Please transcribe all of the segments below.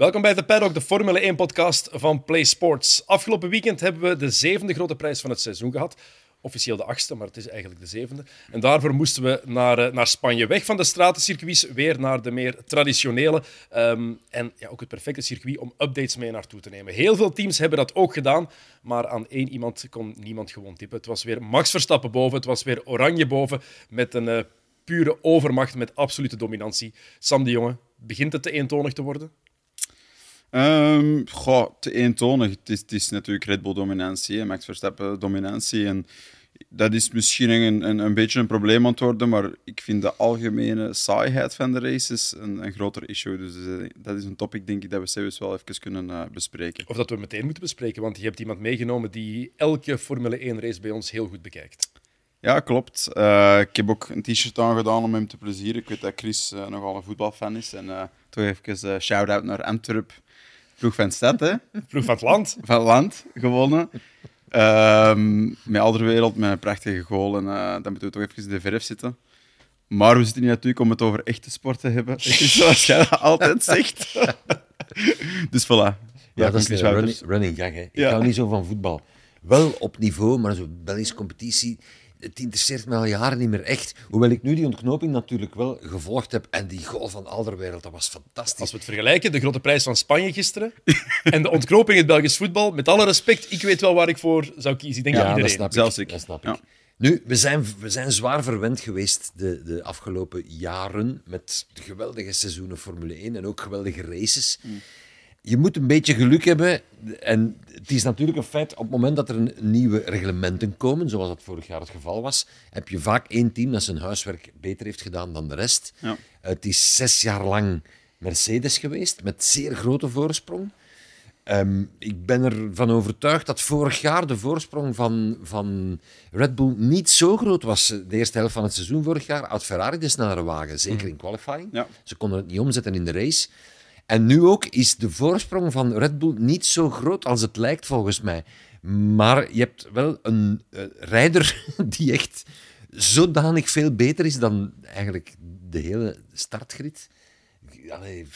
Welkom bij The Paddock, de Formule 1-podcast van Play Sports. Afgelopen weekend hebben we de zevende grote prijs van het seizoen gehad. Officieel de achtste, maar het is eigenlijk de zevende. En daarvoor moesten we naar, eh, naar Spanje. Weg van de stratencircuits, weer naar de meer traditionele. Ehm, en ja, ook het perfecte circuit om updates mee naartoe te nemen. Heel veel teams hebben dat ook gedaan, maar aan één iemand kon niemand gewoon tippen. Het was weer Max Verstappen boven, het was weer Oranje boven, met een uh, pure overmacht, met absolute dominantie. Sam de Jonge, begint het te eentonig te worden? Um, goh, te eentonig. Het is, het is natuurlijk Red Bull dominantie, Max Verstappen dominantie. En dat is misschien een, een, een beetje een probleem aan het worden, maar ik vind de algemene saaiheid van de races een, een groter issue. Dus uh, dat is een topic, denk ik, dat we zelfs wel even kunnen uh, bespreken. Of dat we meteen moeten bespreken, want je hebt iemand meegenomen die elke Formule 1-race bij ons heel goed bekijkt. Ja, klopt. Uh, ik heb ook een t-shirt aangedaan om hem te plezieren. Ik weet dat Chris nogal een voetbalfan is. En toch even shout-out naar Antwerp Ploeg van stad, hè? Ploeg van het land. Van het land, gewonnen. Um, met Alderwereld, met een prachtige goal. En uh, dan moeten we toch even in de verf zitten. Maar we zitten hier natuurlijk om het over echte sport te hebben. Zoals jij altijd zegt. dus voilà. Ja, dat is een running, running gag. Hè. Ik ja. hou niet zo van voetbal. Wel op niveau, maar zo'n Belgische competitie het interesseert me al jaren niet meer echt. Hoewel ik nu die ontknoping natuurlijk wel gevolgd heb. En die goal van Alderwereld, dat was fantastisch. Als we het vergelijken, de grote prijs van Spanje gisteren en de ontknoping in het Belgisch voetbal, met alle respect, ik weet wel waar ik voor zou kiezen. Ik denk ja, dat iedereen. Dat snap Zelfs ik. ik. Dat snap ik. Nu, we zijn, we zijn zwaar verwend geweest de, de afgelopen jaren met geweldige seizoenen Formule 1 en ook geweldige races. Mm je moet een beetje geluk hebben. En het is natuurlijk een feit, op het moment dat er een nieuwe reglementen komen, zoals dat vorig jaar het geval was, heb je vaak één team dat zijn huiswerk beter heeft gedaan dan de rest. Ja. Het is zes jaar lang Mercedes geweest, met zeer grote voorsprong. Um, ik ben ervan overtuigd dat vorig jaar de voorsprong van, van Red Bull niet zo groot was. De eerste helft van het seizoen vorig jaar had Ferrari de snellere wagen, zeker in qualifying. Ja. Ze konden het niet omzetten in de race. En nu ook is de voorsprong van Red Bull niet zo groot als het lijkt, volgens mij. Maar je hebt wel een uh, rijder die echt zodanig veel beter is dan eigenlijk de hele startgrid. Allee.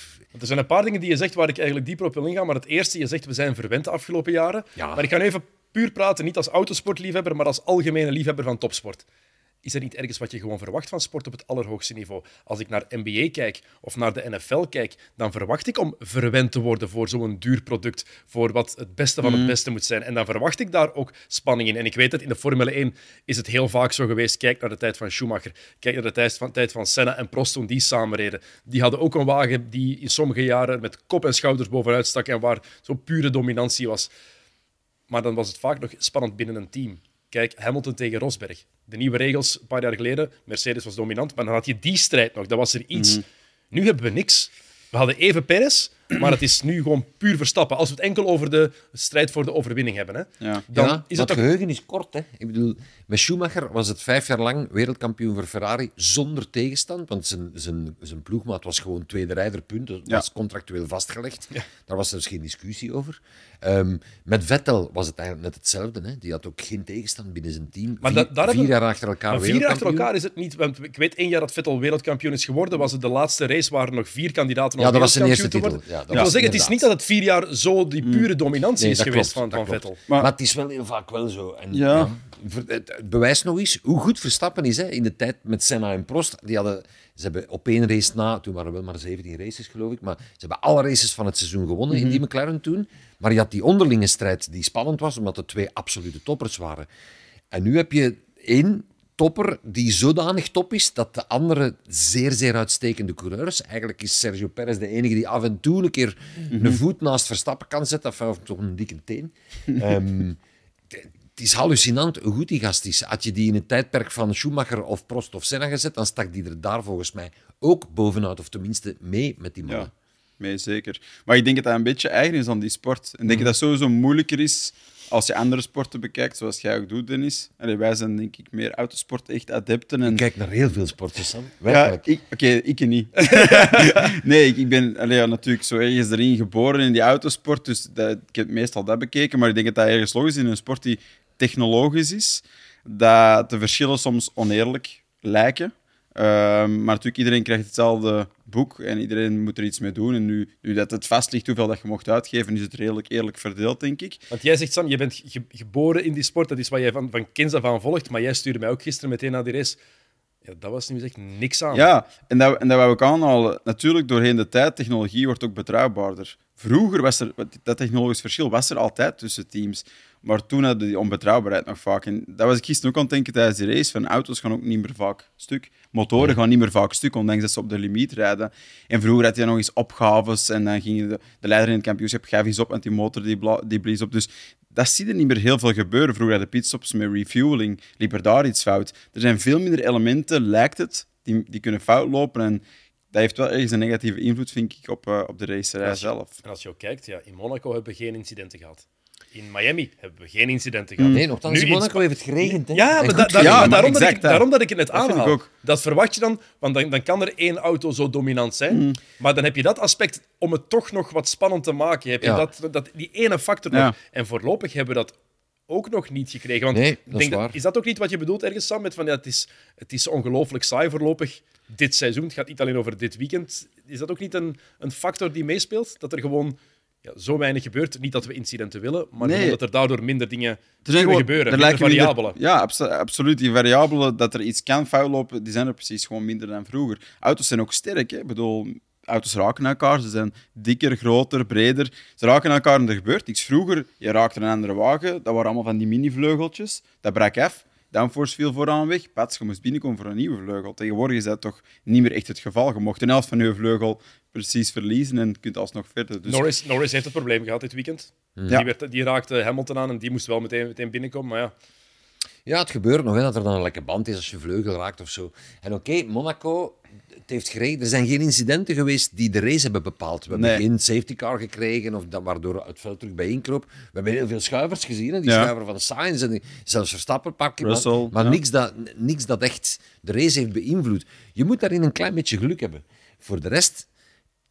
Er zijn een paar dingen die je zegt waar ik eigenlijk dieper op wil ingaan. Maar het eerste, je zegt we zijn verwend de afgelopen jaren. Ja. Maar ik ga even puur praten, niet als autosportliefhebber, maar als algemene liefhebber van topsport is er niet ergens wat je gewoon verwacht van sport op het allerhoogste niveau? Als ik naar NBA kijk of naar de NFL kijk, dan verwacht ik om verwend te worden voor zo'n duur product, voor wat het beste van het mhm. beste moet zijn. En dan verwacht ik daar ook spanning in. En ik weet dat in de Formule 1 is het heel vaak zo geweest. Kijk naar de tijd van Schumacher, kijk naar de tijd van, tijd van Senna en Prost toen die samenreden. Die hadden ook een wagen die in sommige jaren met kop en schouders bovenuit stak en waar zo'n pure dominantie was. Maar dan was het vaak nog spannend binnen een team. Kijk, Hamilton tegen Rosberg. De nieuwe regels, een paar jaar geleden, Mercedes was dominant, maar dan had je die strijd nog. Dat was er iets. Mhm. Nu hebben we niks. We hadden even Perez, maar het is nu gewoon puur Verstappen. Als we het enkel over de strijd voor de overwinning hebben, hè, ja. dan is het toch... geheugen is kort. Hè? Ik bedoel, met Schumacher was het vijf jaar lang wereldkampioen voor Ferrari zonder tegenstand, want zijn, zijn, zijn ploegmaat was gewoon tweede rijder, punt. Dat was contractueel vastgelegd. Daar was er dus geen discussie over. Um, met Vettel was het eigenlijk net hetzelfde. Hè? Die had ook geen tegenstand binnen zijn team. Maar vier, daar vier jaar achter elkaar Vier jaar achter elkaar is het niet. Want ik weet één jaar dat Vettel wereldkampioen is geworden. Was het de laatste race waar er nog vier kandidaten om ja, dat was zijn eerste titel. Ja, dat ik wil zeggen, het is niet dat het vier jaar zo die mm. pure dominantie is geweest van, van Vettel. Maar, maar, het is wel heel vaak wel zo. En, ja. het bewijst nog eens hoe goed Verstappen is hè, in de tijd met Senna en Prost. Die hadden, ze hebben op één race na, toen waren er wel maar 17 races geloof ik, maar ze hebben alle races van het seizoen gewonnen in mhm. die McLaren toen. Maar je had die onderlinge strijd die spannend was, omdat het twee absolute toppers waren. En nu heb je één topper die zodanig top is dat de andere zeer, zeer uitstekende coureurs. Eigenlijk is Sergio Perez de enige die af en toe een keer een voet naast Verstappen kan zetten, of toch een dikke teen. Um, het is hallucinant hoe goed die gast is. Had je die in het tijdperk van Schumacher of Prost of Senna gezet, dan stak die er daar volgens mij ook bovenuit, of tenminste mee met die mannen. Ja, mee zeker. Maar ik denk dat dat een beetje eigen is aan die sport. En denk mhm. dat het sowieso moeilijker is als je andere sporten bekijkt, zoals jij ook doet, Dennis. Allee, wij zijn denk ik meer autosport echt adepten. En... Ik kijk naar heel veel sporten, Sam. Ja, Oké, ik niet. nee, ik, ik ben allee, ja, natuurlijk zo ergens erin geboren in die autosport, dus dat, ik heb meestal dat bekeken. Maar ik denk dat dat ergens logisch is in een sport die technologisch is, dat de verschillen soms oneerlijk lijken. Ehm, maar natuurlijk, iedereen krijgt hetzelfde boek en iedereen moet er iets mee doen. En nu, nu dat het vast ligt hoeveel dat je mocht uitgeven, is het redelijk eerlijk verdeeld, denk ik. Want jij zegt, Sam, je bent geboren in die sport, dat is wat jij van, van kinds af aan volgt, maar jij stuurde mij ook gisteren meteen naar die race. Ja, dat was nu echt niks aan. Ja, en dat, en dat wou ik aanhalen. Natuurlijk, doorheen de tijd, technologie wordt ook betrouwbaarder. Vroeger was er, dat technologisch verschil was er altijd tussen teams. Maar toen hadden die onbetrouwbaarheid nog vaak. En dat was ik gisteren ook aan het denken tijdens die race. Van auto's gaan ook niet meer vaak stuk. Motoren gaan niet meer vaak stuk, ondanks dat ze op de limiet rijden. En vroeger had je nog eens opgaves en dan ging de, de leider in het kampioenschap gaf eens op en die motor die, die blies op. Dus dat zie je niet meer heel veel gebeuren. Vroeger de pitstops met refueling, liep er daar iets fout. Er zijn veel minder elementen, lijkt het, die, die kunnen fout lopen. En dat heeft wel ergens een negatieve invloed, vind ik, op, uh, op de racerij zelf. En als je ook kijkt, ja, in Monaco hebben we geen incidenten gehad. In Miami hebben we geen incidenten gehad. Nee, nogthans, in Monaco heeft het geregend. Hè? Ja, maar, daarom, dat ik, daarom, dat ik, het net aanhaal. Dat verwacht je dan, want dan, dan kan er één auto zo dominant zijn. Mm. Maar dan heb je dat aspect om het toch nog wat spannend te maken. Heb je dat, dat, die ene factor nog. En voorlopig hebben we dat ook nog niet gekregen. Want nee, dat denk is, waar. is dat ook niet wat je bedoelt ergens, Sam? Met van, ja, het is, het is ongelooflijk saai voorlopig dit seizoen. Het gaat niet alleen over dit weekend. Is dat ook niet een, een factor die meespeelt? Dat er gewoon ja, zo weinig gebeurt. Niet dat we incidenten willen, maar nee. dat er daardoor minder dingen kunnen gebeuren. Er minder variabelen. ja, absoluut. Die variabelen, dat er iets kan fout lopen, die zijn er precies gewoon minder dan vroeger. Auto's zijn ook sterk. Hè? Ik bedoel, auto's raken elkaar. Ze zijn dikker, groter, breder. Ze raken elkaar en er gebeurt iets. Vroeger, je raakte een andere wagen. Dat waren allemaal van die mini-vleugeltjes. Dat brak af. Downforce viel vooraan weg. Pats, je moest binnenkomen voor een nieuwe vleugel. Tegenwoordig is dat toch niet meer echt het geval. Je mocht een helft van je vleugel precies verliezen en kunt alsnog verder. Dus... Norris, Norris heeft het probleem gehad dit weekend. Die, werd, die, raakte Hamilton aan en die moest wel meteen, meteen binnenkomen. Maar ja. ja, het gebeurt nog hè, dat er dan een lekke band is als je vleugel raakt of zo. En oké, Monaco het heeft gereden. Er zijn geen incidenten geweest die de race hebben bepaald. We hebben geen safety car gekregen, of dat, waardoor het veld terug bijeenkroop. We hebben heel veel schuivers gezien. Hè? Die schuiver van Sainz en zelfs Verstappen pakken. Maar, maar niks, dat, niks dat echt de race heeft beïnvloed. Je moet daarin een klein beetje geluk hebben. Voor de rest,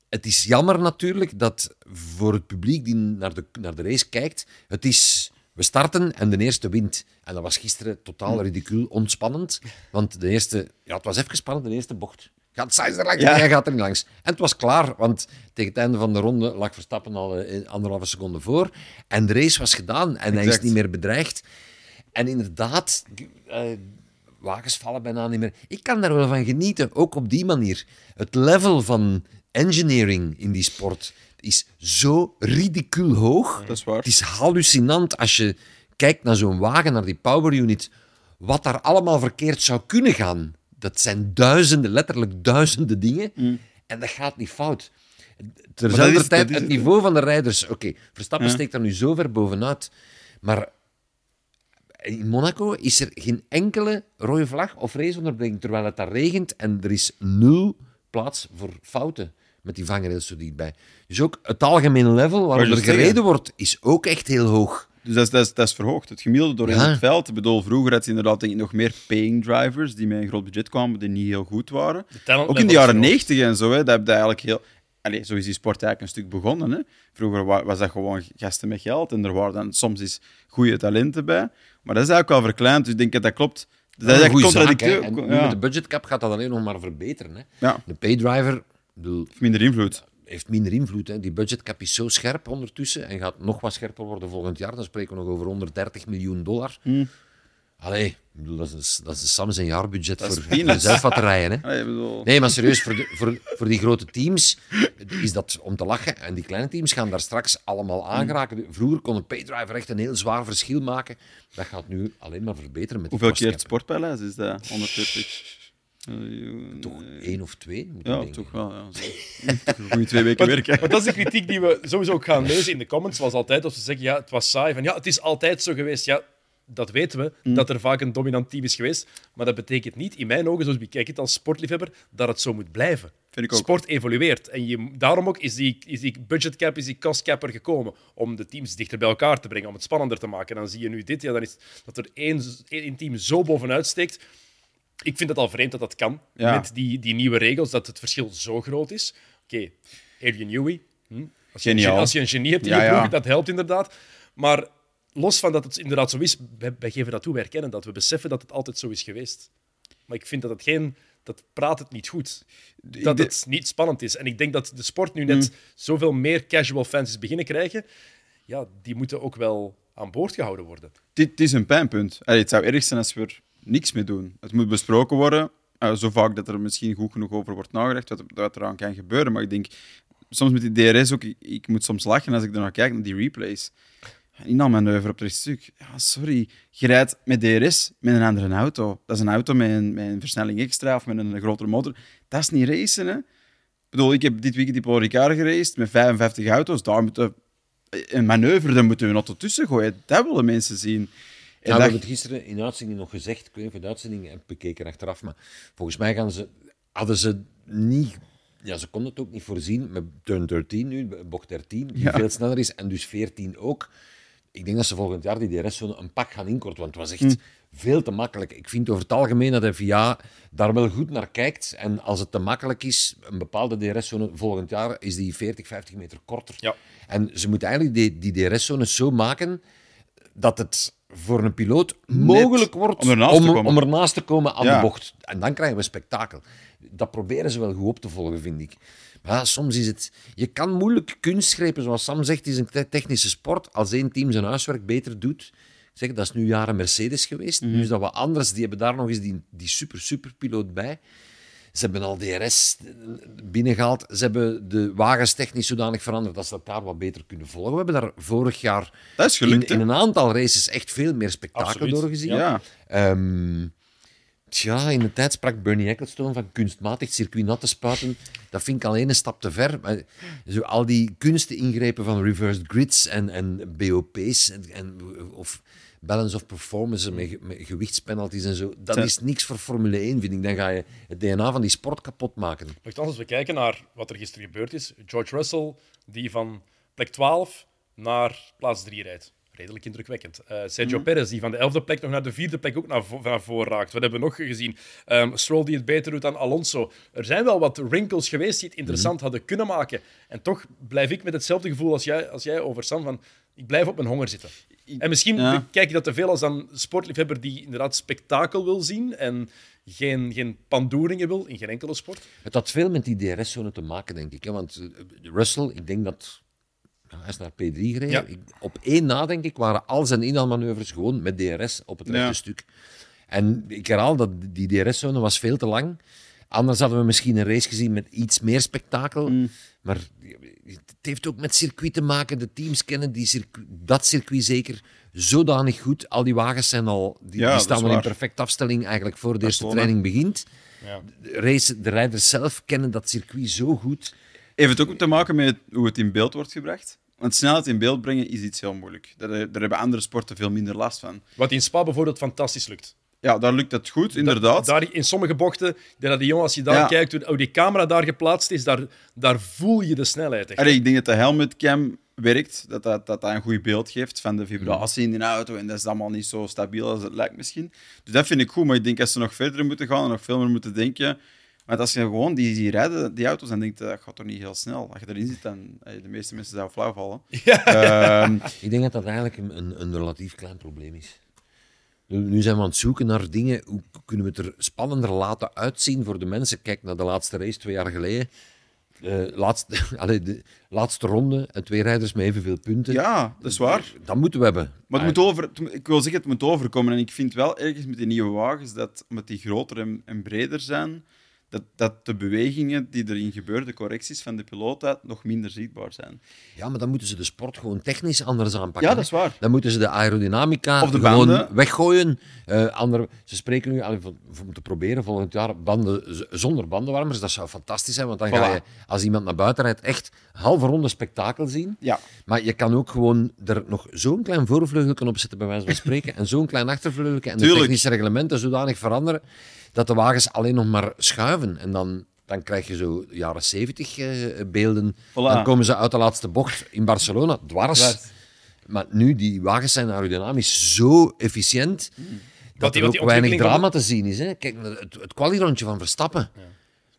het is jammer natuurlijk dat voor het publiek die naar de, naar de race kijkt, het is... We starten en de eerste wint. En dat was gisteren totaal ridicuul, ontspannend. Want de eerste... Ja, het was even spannend, de eerste bocht. Gaat Sainz er langs? Ja. hij gaat er niet langs. En het was klaar, want tegen het einde van de ronde lag Verstappen al eh, anderhalve seconde voor. En de race was gedaan en hij is niet meer bedreigd. En inderdaad, uh, wagens vallen bijna niet meer. Ik kan daar wel van genieten, ook op die manier. Het level van engineering in die sport is zo ridicuul hoog. Dat is waar. Het is hallucinant als je kijkt naar zo'n wagen, naar die power unit, wat daar allemaal verkeerd zou kunnen gaan dat zijn duizenden, letterlijk duizenden dingen. Mm. En dat gaat niet fout. Terzelfde tijd, het niveau van de rijders... Oké, Verstappen steekt er nu zo ver bovenuit. Maar in Monaco is er geen enkele rode vlag of raceonderbreking, terwijl het daar regent en er is nul plaats voor fouten met die vangrails zo dichtbij. Dus ook het algemene level waarop er gereden wordt, is ook echt heel hoog. Dus dat is, dat, is, dat is verhoogd. Het gemiddelde door in het veld. Ik bedoel, vroeger had je inderdaad denk ik, nog meer paying drivers die met een groot budget kwamen, die niet heel goed waren. Ook in de jaren negentig en zo, hè, dat heb je eigenlijk heel... Allee, zo is die sport eigenlijk een stuk begonnen. Hè. Vroeger was dat gewoon gasten met geld en er waren dan soms eens goede talenten bij. Maar dat is eigenlijk al verkleind, dus ik denk dat dat klopt. Dat is eigenlijk contradictief. Met de budgetcap gaat dat alleen nog maar verbeteren. Hè. Ja. De paydriver... Bedoel, minder invloed heeft minder invloed. Hè. Die budgetcap is zo scherp ondertussen en gaat nog wat scherper worden volgend jaar. Dan spreken we nog over 130 miljoen dollar. Mm. Allee, dat is, dat is de Sam zijn jaarbudget voor zelfbatterijen. Hè. Nee, maar serieus, voor, de, voor, voor die grote teams is dat om te lachen. En die kleine teams gaan daar straks allemaal aangeraken. Vroeger kon een paydriver echt een heel zwaar verschil maken. Dat gaat nu alleen maar verbeteren met Hoeveel keer het sportpaleis is dat? 130? Toch één of twee? ja, toch wel. Ja. Goede twee weken werken. Maar dat is de kritiek die we sowieso ook gaan lezen in de comments. Zoals altijd, als ze zeggen, ja, het was saai. Van, ja, het is altijd zo geweest. Ja, dat weten we, mm. dat er vaak een dominant team is geweest. Maar dat betekent niet, in mijn ogen, zoals ik kijk het als sportliefhebber, dat het zo moet blijven. Vind ik ook. Sport evolueert. En je, daarom ook is die, is die budgetcap, is die costcap er gekomen. Om de teams dichter bij elkaar te brengen, om het spannender te maken. En dan zie je nu dit, ja, dan is dat er één, één team zo bovenuit steekt ik vind het al vreemd dat dat kan met die, die nieuwe regels, dat het verschil zo groot is. Oké, okay, Adrian Newey. Hm? Als, je een, als je een genie hebt in je ploeg, dat helpt inderdaad. Maar los van dat het inderdaad zo is, wij, geven dat toe, wij erkennen dat. We beseffen dat het altijd zo is geweest. Maar ik vind dat het geen dat praat het niet goed. Dat het niet spannend is. En ik denk dat de sport nu net mm. zoveel meer casual fans is beginnen krijgen. Ja, die moeten ook wel aan boord gehouden worden. Dit is een pijnpunt. het zou erg zijn als we niks mee doen. Het moet besproken worden. Uh, zo vaak dat er misschien goed genoeg over wordt nagedacht, wat, wat er aan kan gebeuren. Maar ik denk, soms met die DRS ook, ik, moet soms lachen als ik er naar kijk, naar die replays. Inhaalmanoeuvre op het stuk. Ja, sorry. Je rijdt met DRS met een andere auto. Dat is een auto met een, versnelling extra of met een grotere motor. Dat is niet racen, hè. Ik bedoel, ik heb dit weekend die Paul Ricard met 55 auto's. Daar moeten een manoeuvre, daar moeten we nog tussen gooien. Dat willen mensen zien. We hebben het gisteren in de uitzending nog gezegd. Ik weet niet of de uitzending heb bekeken achteraf, maar volgens mij gaan ze, hadden ze niet ja, ze konden het ook niet voorzien met turn 13 nu, bocht 13, die veel sneller is, en dus 14 ook ik denk dat ze volgend jaar die DRS-zone een pak gaan inkorten, want het was echt hm. veel te makkelijk. Ik vind over het algemeen dat de FIA daar wel goed naar kijkt. En als het te makkelijk is, een bepaalde DRS-zone volgend jaar, is die 40, 50 meter korter. Ja. En ze moeten eigenlijk die, die DRS-zone zo maken dat het voor een piloot mogelijk wordt om ernaast, om, te, komen. Om ernaast te komen aan de bocht. En dan krijgen we spektakel. Dat proberen ze wel goed op te volgen, vind ik. Ja, soms is het... Je kan moeilijk kunstgrepen, zoals Sam zegt, is een technische sport. Als één team zijn huiswerk beter doet... Zeg, dat is nu jaren Mercedes geweest. Nu is dat wat anders. Die hebben daar nog eens die, die super, super piloot bij. Ze hebben al DRS binnengehaald. Ze hebben de wagens technisch zodanig veranderd dat ze elkaar wat beter kunnen volgen. We hebben daar vorig jaar dat is gelukt, in, in, een aantal races echt veel meer spektakel doorgezien. Ja. Um, Tja, in de tijd sprak Bernie Ecclestone van kunstmatig circuit nat te spuiten. Dat vind ik alleen een stap te ver. Maar zo al die ingrepen van reversed grids en, en BOP's en, en, of balance of performance met, met gewichtspenalties en zo, dat is niks voor Formule 1, vind ik. Dan ga je het DNA van die sport kapot maken. als we kijken naar wat er gisteren gebeurd is, George Russell, die van plek 12 naar plaats 3 rijdt redelijk indrukwekkend. Uh, Sergio mm Perez, die van de elfde plek nog naar de vierde plek ook naar, vo naar voren raakt. Wat hebben we nog gezien? Um, Stroll die het beter doet dan Alonso. Er zijn wel wat wrinkles geweest die het interessant mhm. hadden kunnen maken. En toch blijf ik met hetzelfde gevoel als jij, als jij over Sam, van ik blijf op mijn honger zitten. En misschien kijk je dat te veel als een sportliefhebber die inderdaad spektakel wil zien en geen, geen pandoeringen wil in geen enkele sport. Het had veel met die DRS-zone te maken, denk ik. Hè? Want eh, Russell, ik denk dat hij is naar P3 gereden. op één na, denk ik, waren al zijn inhaalmanoeuvres gewoon met DRS op het rechte stuk. En ik herhaal dat die DRS-zone was veel te lang. Anders hadden we misschien een race gezien met iets meer spektakel. Mm. Maar het heeft ook met circuit te maken. De teams kennen die circuit, dat circuit zeker zodanig goed. Al die wagens zijn al, die, die staan al in perfecte afstelling eigenlijk voor de eerste training begint. Ja. De, race, de rijders zelf kennen dat circuit zo goed. Heeft het ook te maken met hoe het in beeld wordt gebracht? Want snelheid in beeld brengen is iets heel moeilijk. Daar, daar hebben andere sporten veel minder last van. Wat in Spa bijvoorbeeld fantastisch lukt. Ja, daar lukt het goed, inderdaad. daar, in sommige bochten, dat die jongen, als je daar kijkt, hoe die camera daar geplaatst is, daar, daar voel je de snelheid. Echt. ik denk dat de helmet cam werkt, dat dat, dat dat een goed beeld geeft van de vibratie in de auto. En dat is allemaal niet zo stabiel als het lijkt misschien. Dus dat vind ik goed, maar ik denk als ze nog verder moeten gaan en nog veel meer moeten denken, maar als je gewoon die, die rijden, die auto's, en denkt dat gaat toch niet heel snel. Als je erin zit, dan de meeste mensen zouden flauw vallen. Ja. Ehm, ik denk dat dat eigenlijk een, een relatief klein probleem is. Nu zijn we aan het zoeken naar dingen. Hoe kunnen we het er spannender laten uitzien voor de mensen? Kijk naar de laatste race twee jaar geleden. Uh, laatste, allee, de laatste ronde en twee rijders met evenveel punten. Ja, dat is waar. Dat moeten we hebben. Maar het moet over, ik wil zeggen, het moet overkomen. En ik vind wel ergens met die nieuwe wagens dat, omdat die groter en, en breder zijn, dat, dat de bewegingen die erin gebeuren, de correcties van de piloot nog minder zichtbaar zijn. Ja, maar dan moeten ze de sport gewoon technisch anders aanpakken. Ja, dat is waar. Dan moeten ze de aerodynamica of de gewoon banden. weggooien. Uh, andere, ze spreken nu om te proberen volgend jaar banden zonder bandenwarmers. Dat zou fantastisch zijn, want dan ga je, als iemand naar buiten rijdt, echt halve ronde spektakel zien. Ja. Maar je kan ook gewoon er nog zo'n klein voorvleugelje op zetten, bij wijze van spreken, en zo'n klein achtervleugelje, en de technische reglementen zodanig veranderen dat de wagens alleen nog maar schuiven. En dan, dan krijg je zo jaren zeventig uh, beelden. Dan komen ze uit de laatste bocht in Barcelona, dwars. Maar nu, die wagens zijn aerodynamisch zo efficiënt... Dat er ook weinig drama te zien is. Hè. Kijk, het, het kwalirondje van Verstappen. Ja,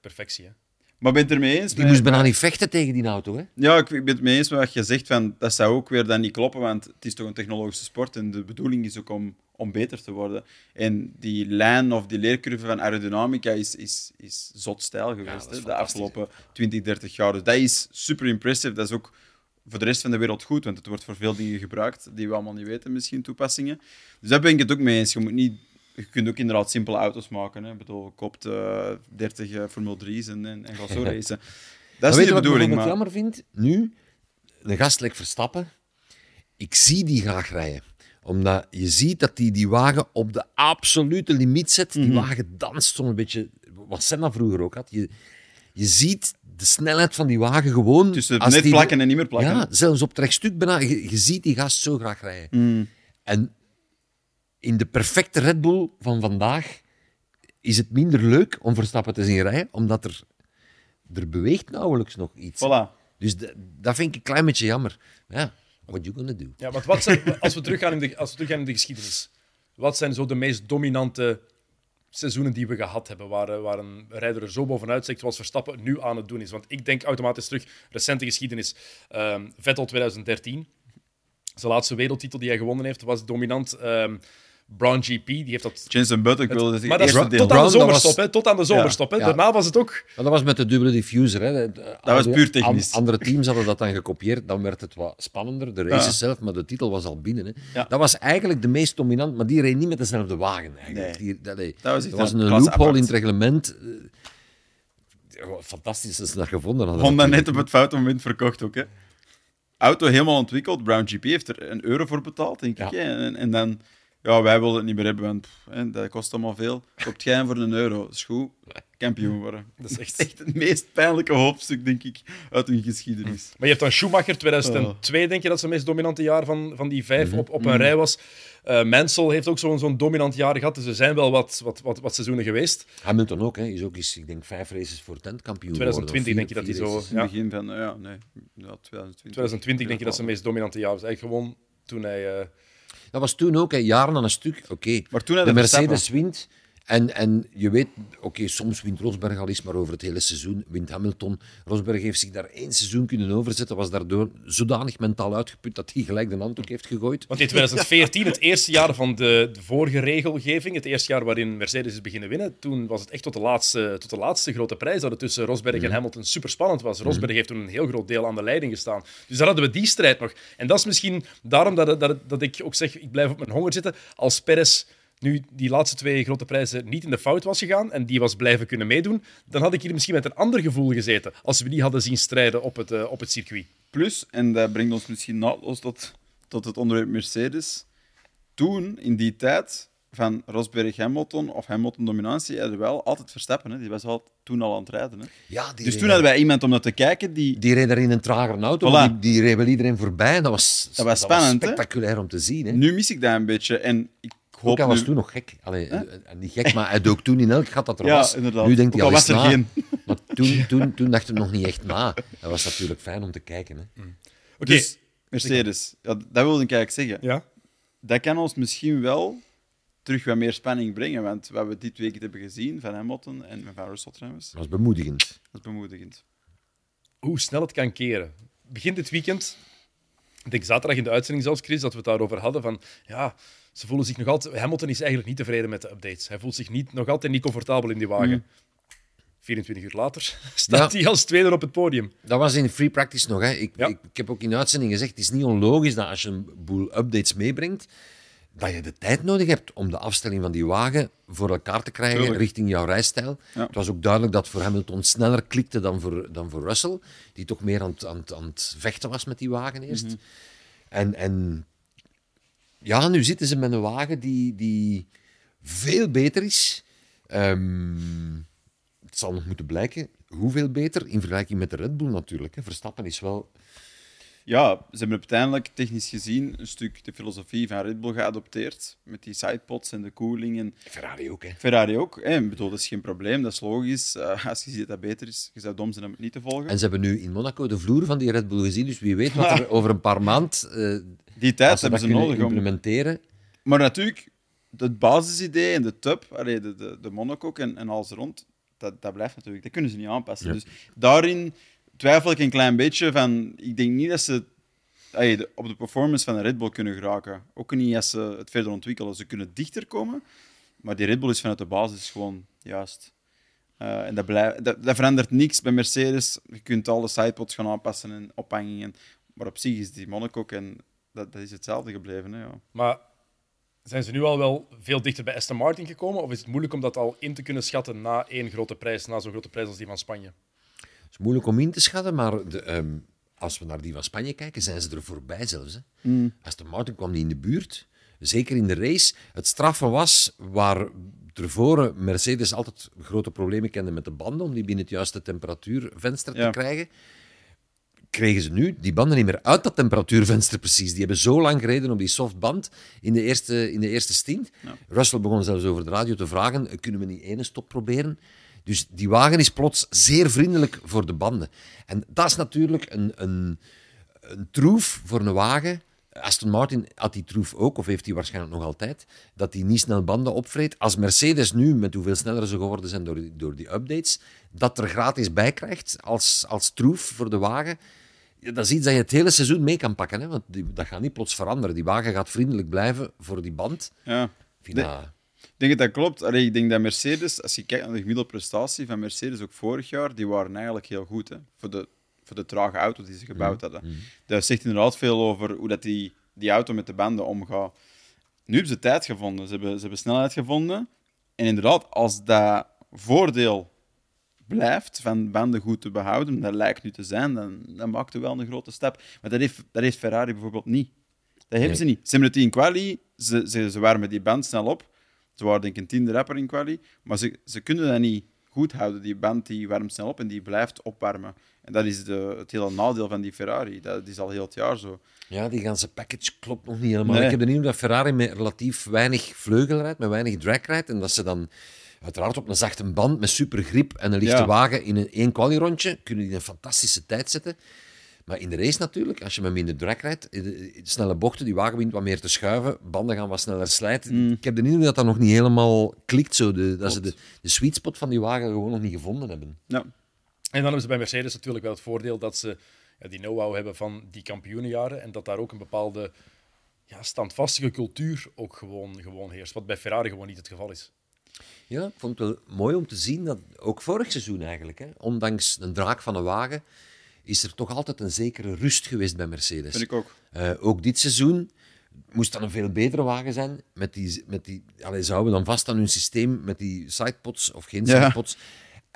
perfectie, hè? Maar ben je het ermee eens? Die moest bijna niet vechten tegen die auto, hè? Ja, ik ben het mee eens met wat je zegt. Van, dat zou ook weer dan niet kloppen, want het is toch een technologische sport en de bedoeling is ook om, om beter te worden. En die lijn of die leercurve van aerodynamica is, is, is zot stijl geweest hè, de afgelopen 20, 30 jaar. Dus dat is super impressive. Dat is ook voor de rest van de wereld goed, want het wordt voor veel dingen gebruikt die we allemaal niet weten, misschien toepassingen. Dus daar ben ik het ook mee eens. Je, moet niet, je kunt ook inderdaad simpele auto's maken. Hè. Ik bedoel, koopt eh 30 eh, Formule 3's en, en, en ga zo racen. Dat is niet de je wat ik bedoeling, maar... jammer vind? Nu, een gast like Verstappen, ik zie die graag rijden. Omdat je ziet dat hij die wagen op de absolute limiet zet. Mhm. Die wagen danst zo'n beetje, wat Senna vroeger ook had. Je, je ziet de snelheid van die wagen gewoon... Tussen als net die- plakken en niet meer plakken. Ja, zelfs op het rechtstuk bijna. Je, je ziet die gast zo graag rijden. Mm. En in de perfecte Red Bull van vandaag is het minder leuk om Verstappen te zien rijden, omdat er, er beweegt nauwelijks nog iets. Voilà. Dus dat vind ik een klein beetje jammer. Ja, what you gonna do? Ja, want wat als, we teruggaan in de, als we teruggaan in de geschiedenis, wat zijn zo de meest dominante seizoenen die we gehad hebben, waar, eh, een rijder er zo bovenuit steekt zoals Verstappen nu aan het doen is? Want ik denk automatisch terug, recente geschiedenis, ehm, Vettel 2013, zijn laatste wereldtitel die hij gewonnen heeft, was dominant. ehm Brown GP, die heeft dat... Jensen Button, ik wilde zeggen, Maar dat is eerste deel. tot aan de Brown, dat zomerstop, was- hè? Tot aan de zomerstop, hè? Ja. Daarna was het ook... Maar dat was met de dubbele diffuser. Hè. De- de- was andere- puur technisch. an- andere teams hadden dat dan gekopieerd. Dan werd het wat spannender. De races Ja. zelf, maar de titel was al binnen. Hè. Ja. Dat was eigenlijk de meest dominant, maar die reed niet met dezelfde wagen. Eigenlijk. Nee. Die, dat, nee. Dat was een loophole apart. in het reglement. Eh, Fantastisch dat ze dat gevonden hadden. Honda net op het foute moment verkocht ook. Hè. Auto helemaal ontwikkeld. Brown GP heeft er een euro voor betaald, denk ik. Ja. En, en dan, ja, wij willen het niet meer hebben, want pff, hè, dat kost allemaal veel. Koopt jij hem voor een euro? Dat is goed. Kampioen worden. Dat is echt- echt het meest pijnlijke hoofdstuk, denk ik, uit hun geschiedenis. Maar je hebt dan Schumacher, 2002 denk je dat zijn meest dominante jaar van, van die vijf op, op een rij was. Eh Mansell heeft ook zo'n zo'n dominant jaar gehad, dus er zijn wel wat, wat, wat, wat seizoenen geweest. Hamilton ook, hè. is ook eens, ik denk, vijf races voor tentkampioen 2020 geworden, denk je dat hij zo- Ja. begin van, eh, ja, nee, ja, 2020. 2020 denk je dat zijn meest dominante jaar was. Eigenlijk gewoon toen hij... eh, Dat was toen ook, hè, jaren aan een stuk. Oké, Maar toen had de Mercedes wint. En, en je weet, oké, soms wint Rosberg al eens, maar over het hele seizoen wint Hamilton. Rosberg heeft zich daar één seizoen kunnen overzetten, was daardoor zodanig mentaal uitgeput dat hij gelijk de handdoek heeft gegooid. Want in 2014, het eerste jaar van de, de vorige regelgeving, het eerste jaar waarin Mercedes is beginnen winnen, toen was het echt tot de laatste, tot de laatste grote prijs dat het tussen Rosberg en Hamilton super spannend was. Rosberg heeft toen een heel groot deel aan de leiding gestaan. Dus daar hadden we die strijd nog. En dat is misschien daarom dat, dat, dat ik ook zeg, ik blijf op mijn honger zitten. Als Perez nu die laatste twee grote prijzen niet in de fout was gegaan en die was blijven kunnen meedoen, dan had ik hier misschien met een ander gevoel gezeten als we die hadden zien strijden op het, eh, op het circuit. Plus, en dat brengt ons misschien naadloos tot, tot het onderwerp Mercedes. Toen, in die tijd van Rosberg-Hamilton of Hamilton-dominantie, hadden we wel altijd Verstappen. Hè. Die was al, toen al aan het rijden. Hè. Ja, die Dus reed- toen hadden wij iemand om naar te kijken die... Die reed daar in een tragere auto, Voilà. die, die reed wel iedereen voorbij. En dat was, Dat was spannend, spectaculair om te zien. Hè? Nu mis ik dat een beetje. En ik Ook hij was nu... toen nog gek. Allee, eh, niet gek, maar hij dook toen in elk gat dat er Ja, was. inderdaad. Nu denkt hij al al eens was er na. geen. Maar toen, toen, toen dacht hij nog niet echt na. Dat was natuurlijk fijn om te kijken. Hè. Oké, Dus, Mercedes, ja, dat wilde ik eigenlijk zeggen. ja. Dat kan ons misschien wel terug wat meer spanning brengen. Want wat we dit weekend hebben gezien van Hamilton en van Russell trouwens, Dat was bemoedigend. dat is bemoedigend. hoe snel het kan keren. Begin dit weekend, ik denk zaterdag in de uitzending zelfs, Chris, dat we het daarover hadden. Van, ja, ze voelen zich nog altijd... Hamilton is eigenlijk niet tevreden met de updates. Hij voelt zich niet, nog altijd niet comfortabel in die wagen. 24 uur later staat Ja. hij als tweede op het podium. Dat was in free practice nog. Hè. Ik, Ja. ik, ik heb ook in de uitzending gezegd, het is niet onlogisch dat als je een boel updates meebrengt, dat je de tijd nodig hebt om de afstelling van die wagen voor elkaar te krijgen Tuurlijk. richting jouw rijstijl. Ja. Het was ook duidelijk dat voor Hamilton sneller klikte dan voor, dan voor Russell, die toch meer aan het, aan, het, aan het vechten was met die wagen eerst. Mhm. En, en ja, nu zitten ze met een wagen die, die veel beter is. Ehm, het zal nog moeten blijken hoeveel beter in vergelijking met de Red Bull natuurlijk. Hè. Verstappen is wel. Ja, ze hebben uiteindelijk technisch gezien een stuk de filosofie van Red Bull geadopteerd. Met die sidepods en de koeling. En Ferrari ook, hè? Ferrari ook. Hè. Ik bedoel, dat is geen probleem, dat is logisch. Eh, als je ziet dat dat beter is, je zou dom zijn om het niet te volgen. En ze hebben nu in Monaco de vloer van die Red Bull gezien, dus wie weet wat er over een paar maand. eh Die tijd hebben ze nodig om... implementeren. Maar natuurlijk, het basisidee en de tub, allee, de, de, de monokok en, en alles rond, dat, dat blijft natuurlijk. Dat kunnen ze niet aanpassen. Dus daarin twijfel ik een klein beetje van... Ik denk niet dat ze op de performance van een Red Bull kunnen geraken. Ook niet als ze het verder ontwikkelen. Ze kunnen dichter komen, maar die Red Bull is vanuit de basis gewoon juist. Uh, en dat, dat, verandert niks bij Mercedes. Je kunt alle sidepods gaan aanpassen en ophangingen. Maar op zich is die Monaco en dat, dat is hetzelfde gebleven. Hè, ja. Maar zijn ze nu al wel veel dichter bij Aston Martin gekomen? Of is het moeilijk om dat al in te kunnen schatten na één grote prijs, na zo'n grote prijs als die van Spanje? Het is moeilijk om in te schatten, maar de, ehm, als we naar die van Spanje kijken, zijn ze er voorbij zelfs. Hè. Mm. Aston Martin kwam niet in de buurt. Zeker in de race. Het straffen was waar tevoren Mercedes altijd grote problemen kende met de banden om die binnen het juiste temperatuurvenster te krijgen kregen ze nu die banden niet meer uit dat temperatuurvenster precies. Die hebben zo lang gereden op die softband in de eerste, in de eerste stint. Russell begon zelfs over de radio te vragen, kunnen we niet ene stop proberen? Dus die wagen is plots zeer vriendelijk voor de banden. En dat is natuurlijk een, een, een troef voor een wagen. Aston Martin had die troef ook, of heeft hij waarschijnlijk nog altijd, dat hij niet snel banden opvreet. Als Mercedes nu, met hoeveel sneller ze geworden zijn door die, door die updates, dat er gratis bij krijgt als, als troef voor de wagen, dat is iets dat je het hele seizoen mee kan pakken. Hè? Want die, dat gaat niet plots veranderen. Die wagen gaat vriendelijk blijven voor die band. Ja. Vind dat... Ik denk dat dat klopt. Allee, ik denk dat Mercedes, als je kijkt naar de gemiddelde prestatie van Mercedes ook vorig jaar, die waren eigenlijk heel goed. Hè? Voor, de, voor de trage auto die ze gebouwd mm. hadden. Mm. Dat zegt inderdaad veel over hoe dat die, die auto met de banden omgaat. Nu hebben ze tijd gevonden. Ze hebben, ze hebben snelheid gevonden. En inderdaad, als dat voordeel blijft van banden goed te behouden, dat lijkt nu te zijn, dan, dan maakt u wel een grote stap. Maar dat heeft, dat heeft Ferrari bijvoorbeeld niet. Dat hebben ze niet. Ze hebben het in quali, ze, ze, ze waren met die band snel op. Ze waren denk ik een tiende rapper in quali, maar ze, ze kunnen dat niet goed houden. Die band die warmt snel op en die blijft opwarmen. En dat is de, het hele nadeel van die Ferrari. Dat is al heel het jaar zo. Ja, die ganse package klopt nog niet helemaal. Ik heb de indruk dat Ferrari met relatief weinig vleugel rijdt, met weinig drag rijdt. En dat ze dan Uiteraard op een zachte band met super grip en een lichte wagen in een één quali-rondje kunnen die een fantastische tijd zetten. Maar in de race natuurlijk, als je met minder drag rijdt, de snelle bochten, die wagen begint wat meer te schuiven, banden gaan wat sneller slijten. Mm. Ik heb de indruk dat dat nog niet helemaal klikt, zo, de, dat ze de, de sweet spot van die wagen gewoon nog niet gevonden hebben. Ja. En dan hebben ze bij Mercedes natuurlijk wel het voordeel dat ze ja, die know-how hebben van die kampioenenjaren en dat daar ook een bepaalde ja, standvastige cultuur ook gewoon, gewoon heerst, wat bij Ferrari gewoon niet het geval is. Ja, ik vond het wel mooi om te zien dat ook vorig seizoen eigenlijk, hè, ondanks een draak van een wagen, is er toch altijd een zekere rust geweest bij Mercedes. Vind ik ook. Uh, ook dit seizoen moest dan een veel betere wagen zijn. Met die, met die, allez, ze houden dan vast aan hun systeem met die sidepods of geen sidepods.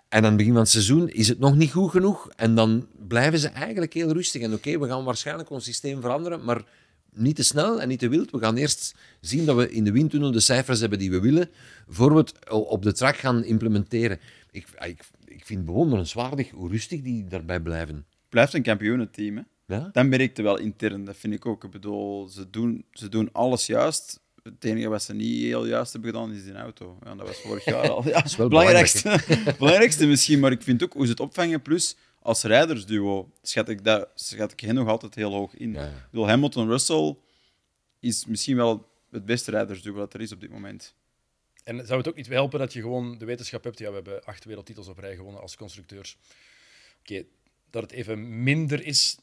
En aan het begin van het seizoen is het nog niet goed genoeg. En dan blijven ze eigenlijk heel rustig. En oké, we gaan waarschijnlijk ons systeem veranderen, maar niet te snel en niet te wild. We gaan eerst zien dat we in de windtunnel de cijfers hebben die we willen, voor we het op de track gaan implementeren. Ik, ik, ik vind het bewonderenswaardig hoe rustig die daarbij blijven. Blijft een kampioenenteam, hè? Ja? Dat merkte wel intern, dat vind ik ook. Ik bedoel, ze doen, ze doen alles juist. Het enige wat ze niet heel juist hebben gedaan, is die auto. Ja, dat was vorig jaar al. Ja, dat is wel belangrijkste, belangrijkste misschien, maar ik vind ook hoe ze het opvangen. Plus, als rijdersduo schat ik, dat, schat ik hen nog altijd heel hoog in. Ja, Ik bedoel, Hamilton-Russell is misschien wel het beste rijdersduo dat er is op dit moment. En zou het ook niet helpen dat je gewoon de wetenschap hebt? Ja, we hebben acht wereldtitels op rij gewonnen als constructeurs. Oké, dat het even minder is,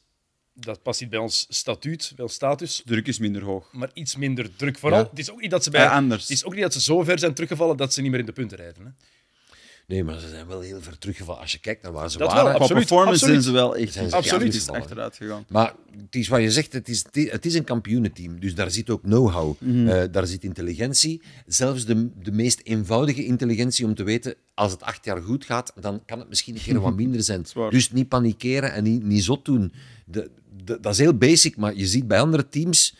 dat past niet bij ons statuut, bij ons status. Druk is minder hoog. Maar iets minder druk. Vooral, het is ook niet dat ze bij, Ja, anders. Het is ook niet dat ze zo ver zijn teruggevallen dat ze niet meer in de punten rijden. Hè? Nee, maar ze zijn wel heel ver teruggevallen. Als je kijkt naar waar ze Dat waren. wel, Qua absoluut, performance absoluut. zijn ze wel echt Zijn ze Absoluut. teruggevallen. achteruit gegaan. Maar het is wat je zegt, het is, het is een kampioenenteam. Dus daar zit ook know-how. Mhm. Eh, daar zit intelligentie. Zelfs de, de meest eenvoudige intelligentie om te weten, als het acht jaar goed gaat, dan kan het misschien een keer wat minder zijn. Dus niet panikeren en niet, niet zot doen. De, de- dat is heel basic, maar je ziet bij andere teams...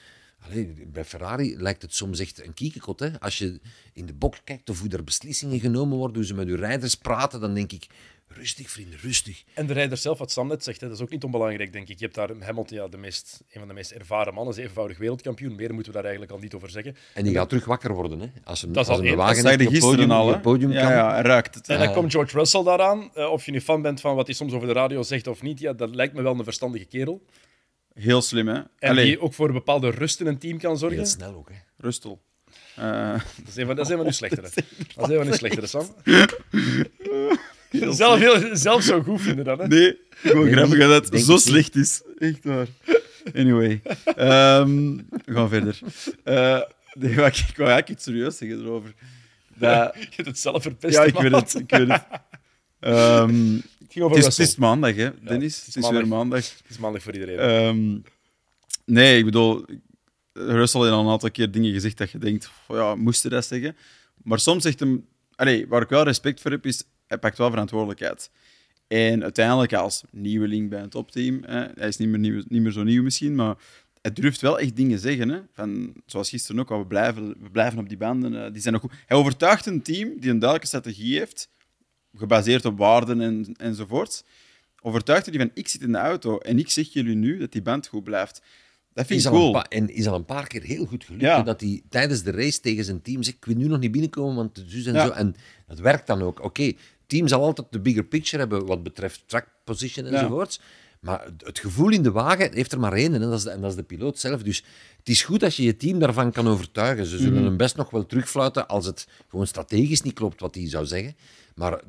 Allee, bij Ferrari lijkt het soms echt een kiekekot. Hè? Als je in de bok kijkt of hoe er beslissingen genomen worden, hoe ze met hun rijders praten, dan denk ik... Rustig, vrienden, rustig. En de rijder zelf, wat Sam net zegt, hè, dat is ook niet onbelangrijk, denk ik. Je hebt daar Hamilton, ja, de meest, een van de meest ervaren mannen, zevenvoudig wereldkampioen. Meer moeten we daar eigenlijk al niet over zeggen. En die gaat terug wakker worden. Hè? Als een, Dat is als al een één. wagen Dat op podium, al, op hè? het podium Ja, kan. ja, ruikt het. En dan komt George Russell daaraan. Eh, of je nu fan bent van wat hij soms over de radio zegt of niet, ja, dat lijkt me wel een verstandige kerel. Heel slim, hè? En Allee, die ook voor een bepaalde rust in een team kan zorgen. Heel snel ook. Hè? Rustel. Eh, Dat is een van, dat is een van uw slechtere. Dat is een van uw slechtere, Sam. heel zelf, heel, zelf zo goed vinden dan, hè? Nee, gewoon Nee, grappig dat het zo niet. slecht is. Echt waar. Anyway. Ehm, we gaan verder. Eh nee, maar ik, ik wou eigenlijk iets serieus zeggen erover. Dat, Je hebt het zelf verpest. ja, ik man. weet het. Ik weet het. Ehm, Het ging over het, is, het Russell. is maandag, hè, Dennis? het is het is weer maandag. Het is maandag voor iedereen. Ehm, nee, ik bedoel, Russell heeft al een aantal keer dingen gezegd dat je denkt, van, ja, moest hij dat zeggen? Maar soms zegt hem, allee, waar ik wel respect voor heb, is hij pakt wel verantwoordelijkheid. En uiteindelijk als nieuweling bij een topteam, hè, hij is niet meer, nieuw, niet meer zo nieuw misschien, maar hij durft wel echt dingen zeggen. Hè, van, zoals gisteren ook, al, we blijven, we blijven op die banden, eh, die zijn nog goed. Hij overtuigt een team die een duidelijke strategie heeft, gebaseerd op waarden en, enzovoort. Overtuigt die van, ik zit in de auto en ik zeg jullie nu dat die band goed blijft. Dat vind Is ik cool. en is al een paar keer heel goed gelukt. Ja. Dat hij tijdens de race tegen zijn team zegt: Ik wil nu nog niet binnenkomen, want zus en Ja. zo. En dat werkt dan ook. Oké, het team zal altijd de bigger picture hebben wat betreft track position enzovoorts. Maar het- het gevoel in de wagen heeft er maar één en dat is de, en dat is de piloot zelf. Dus het is goed als je je team daarvan kan overtuigen. Ze zullen Mhm. hem best nog wel terugfluiten als het gewoon strategisch niet klopt wat hij zou zeggen. Maar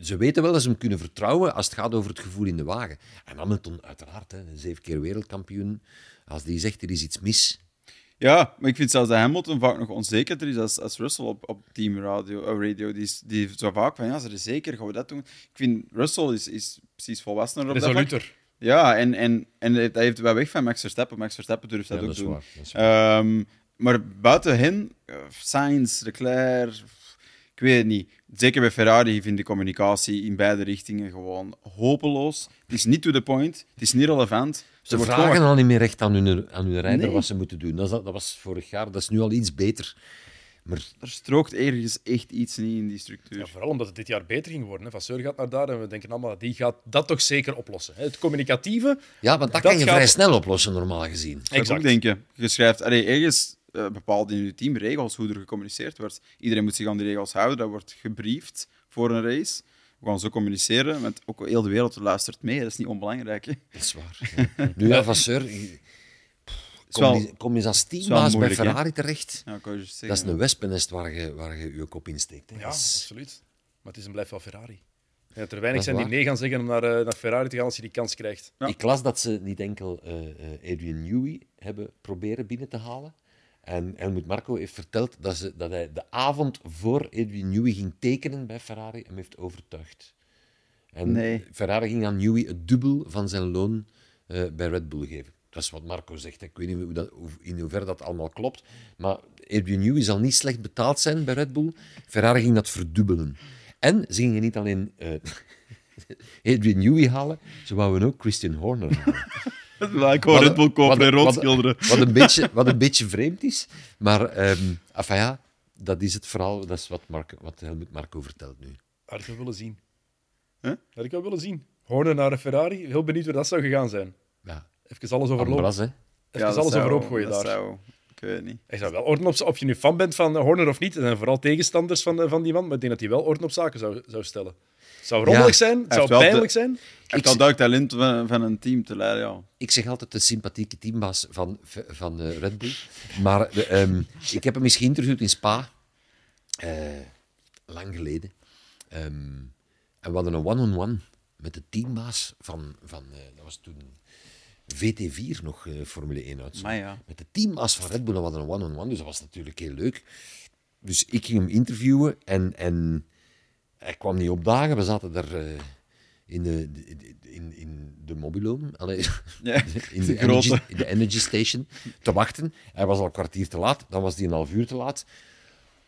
ze weten wel dat ze hem kunnen vertrouwen als het gaat over het gevoel in de wagen. En Hamilton, uiteraard, hè, zeven keer wereldkampioen. Als die zegt er is iets mis, Ja, maar ik vind zelfs dat Hamilton vaak nog onzekerder is als, als Russell op, op teamradio. eh, radio. Die, is, die zo vaak van, ja, ze er zeker, gaan we dat doen? Ik vind Russell is, is precies volwassener op dat vlak. Ja, en, en, en dat heeft wel weg van Max Verstappen. Max Verstappen durft dat Ja, ook dat is doen. waar, dat is waar. Ehm, maar buiten hen, eh, Sainz, Leclerc, ik weet het niet. Zeker bij Ferrari vind ik communicatie in beide richtingen gewoon hopeloos. Het is niet to the point, het is niet relevant. Ze vragen gewoon- al niet meer recht aan hun, aan hun rijder Nee. wat ze moeten doen. Dat, dat was vorig jaar, dat is nu al iets beter. Maar Er strookt ergens echt iets niet in die structuur. Ja, vooral omdat het dit jaar beter ging worden. Hè. Vasseur gaat naar daar en we denken allemaal, die gaat dat toch zeker oplossen. Hè. Het communicatieve, ja, want dat, Dat kan je gaat- vrij snel oplossen, normaal gezien. Dat Exact. ook denken. Je schrijft allee, ergens eh, bepaald in je team regels hoe er gecommuniceerd wordt. Iedereen moet zich aan die regels houden. Dat wordt gebriefd voor een race. We gaan zo communiceren, want ook heel de wereld luistert mee. Dat is niet onbelangrijk. Hè. Dat is waar. ja. Nu, ja, Vasseur, je- kom, je, kom je als teambaas bij? Ferrari terecht. Ja, Dat is een wespennest waar je, waar je je kop in steekt. Hè. ja, is- absoluut. Maar het is en blijft wel Ferrari. Dat er weinig zijn die nee gaan zeggen om naar, eh, naar Ferrari te gaan als je die kans krijgt. Ja. Ik las dat ze niet enkel eh, eh, Adrian Newey hebben proberen binnen te halen. En Helmut Marco heeft verteld dat, ze, dat hij de avond voor Adrian Newey ging tekenen bij Ferrari hem heeft overtuigd. En Nee. Ferrari ging aan Newey het dubbel van zijn loon eh, bij Red Bull geven. Dat is wat Marco zegt. hè. Ik weet niet hoe dat, in hoeverre dat allemaal klopt. Maar Adrian Newey zal niet slecht betaald zijn bij Red Bull. Ferrari ging dat verdubbelen. En ze gingen niet alleen eh Adrian Newey halen, ze wouden ook Christian Horner halen. Ja, ik hoor Red Bull kopen en rood wat, schilderen. wat, een beetje, wat een beetje vreemd is. Maar ehm enfin ja, dat is het verhaal. Dat is wat, Marco, wat Helmut Marco vertelt nu. Had ik wel willen zien. Huh? Had ik wel willen zien. Horner naar een Ferrari. Heel benieuwd hoe dat zou gegaan zijn. Ja, Even alles. Ambras, hè. Even alles zou- overhoop gooien dat daar. zou- ik weet niet. Hij zou wel orden op, of je nu fan bent van Horner of niet. Er zijn vooral tegenstanders van, van die man. Maar ik denk dat hij wel orden op zaken zou, zou stellen. Het zou rommelig Ja. zijn. Het zou pijnlijk zijn. Hij heeft al duidelijk talent van, van een team te leiden, ja. Ik zeg altijd de sympathieke teambaas van, van eh, Red Bull. Maar de, ehm, ik heb hem eens geïnterviewd in Spa. eh, lang geleden. Ehm, en we hadden een one-on-one met de teambaas van... van eh, dat was toen VT4 nog eh, Formule 1 uit. Maar ja. Met de teambaas van Red Bull. En we hadden een one-on-one, dus dat was natuurlijk heel leuk. Dus ik ging hem interviewen en, en hij kwam niet opdagen. We zaten daar eh, in, de, in, in de mobiloom, allee, Ja, in, de energy, in de energy station, te wachten. Hij was al een kwartier te laat, dan was hij een half uur te laat.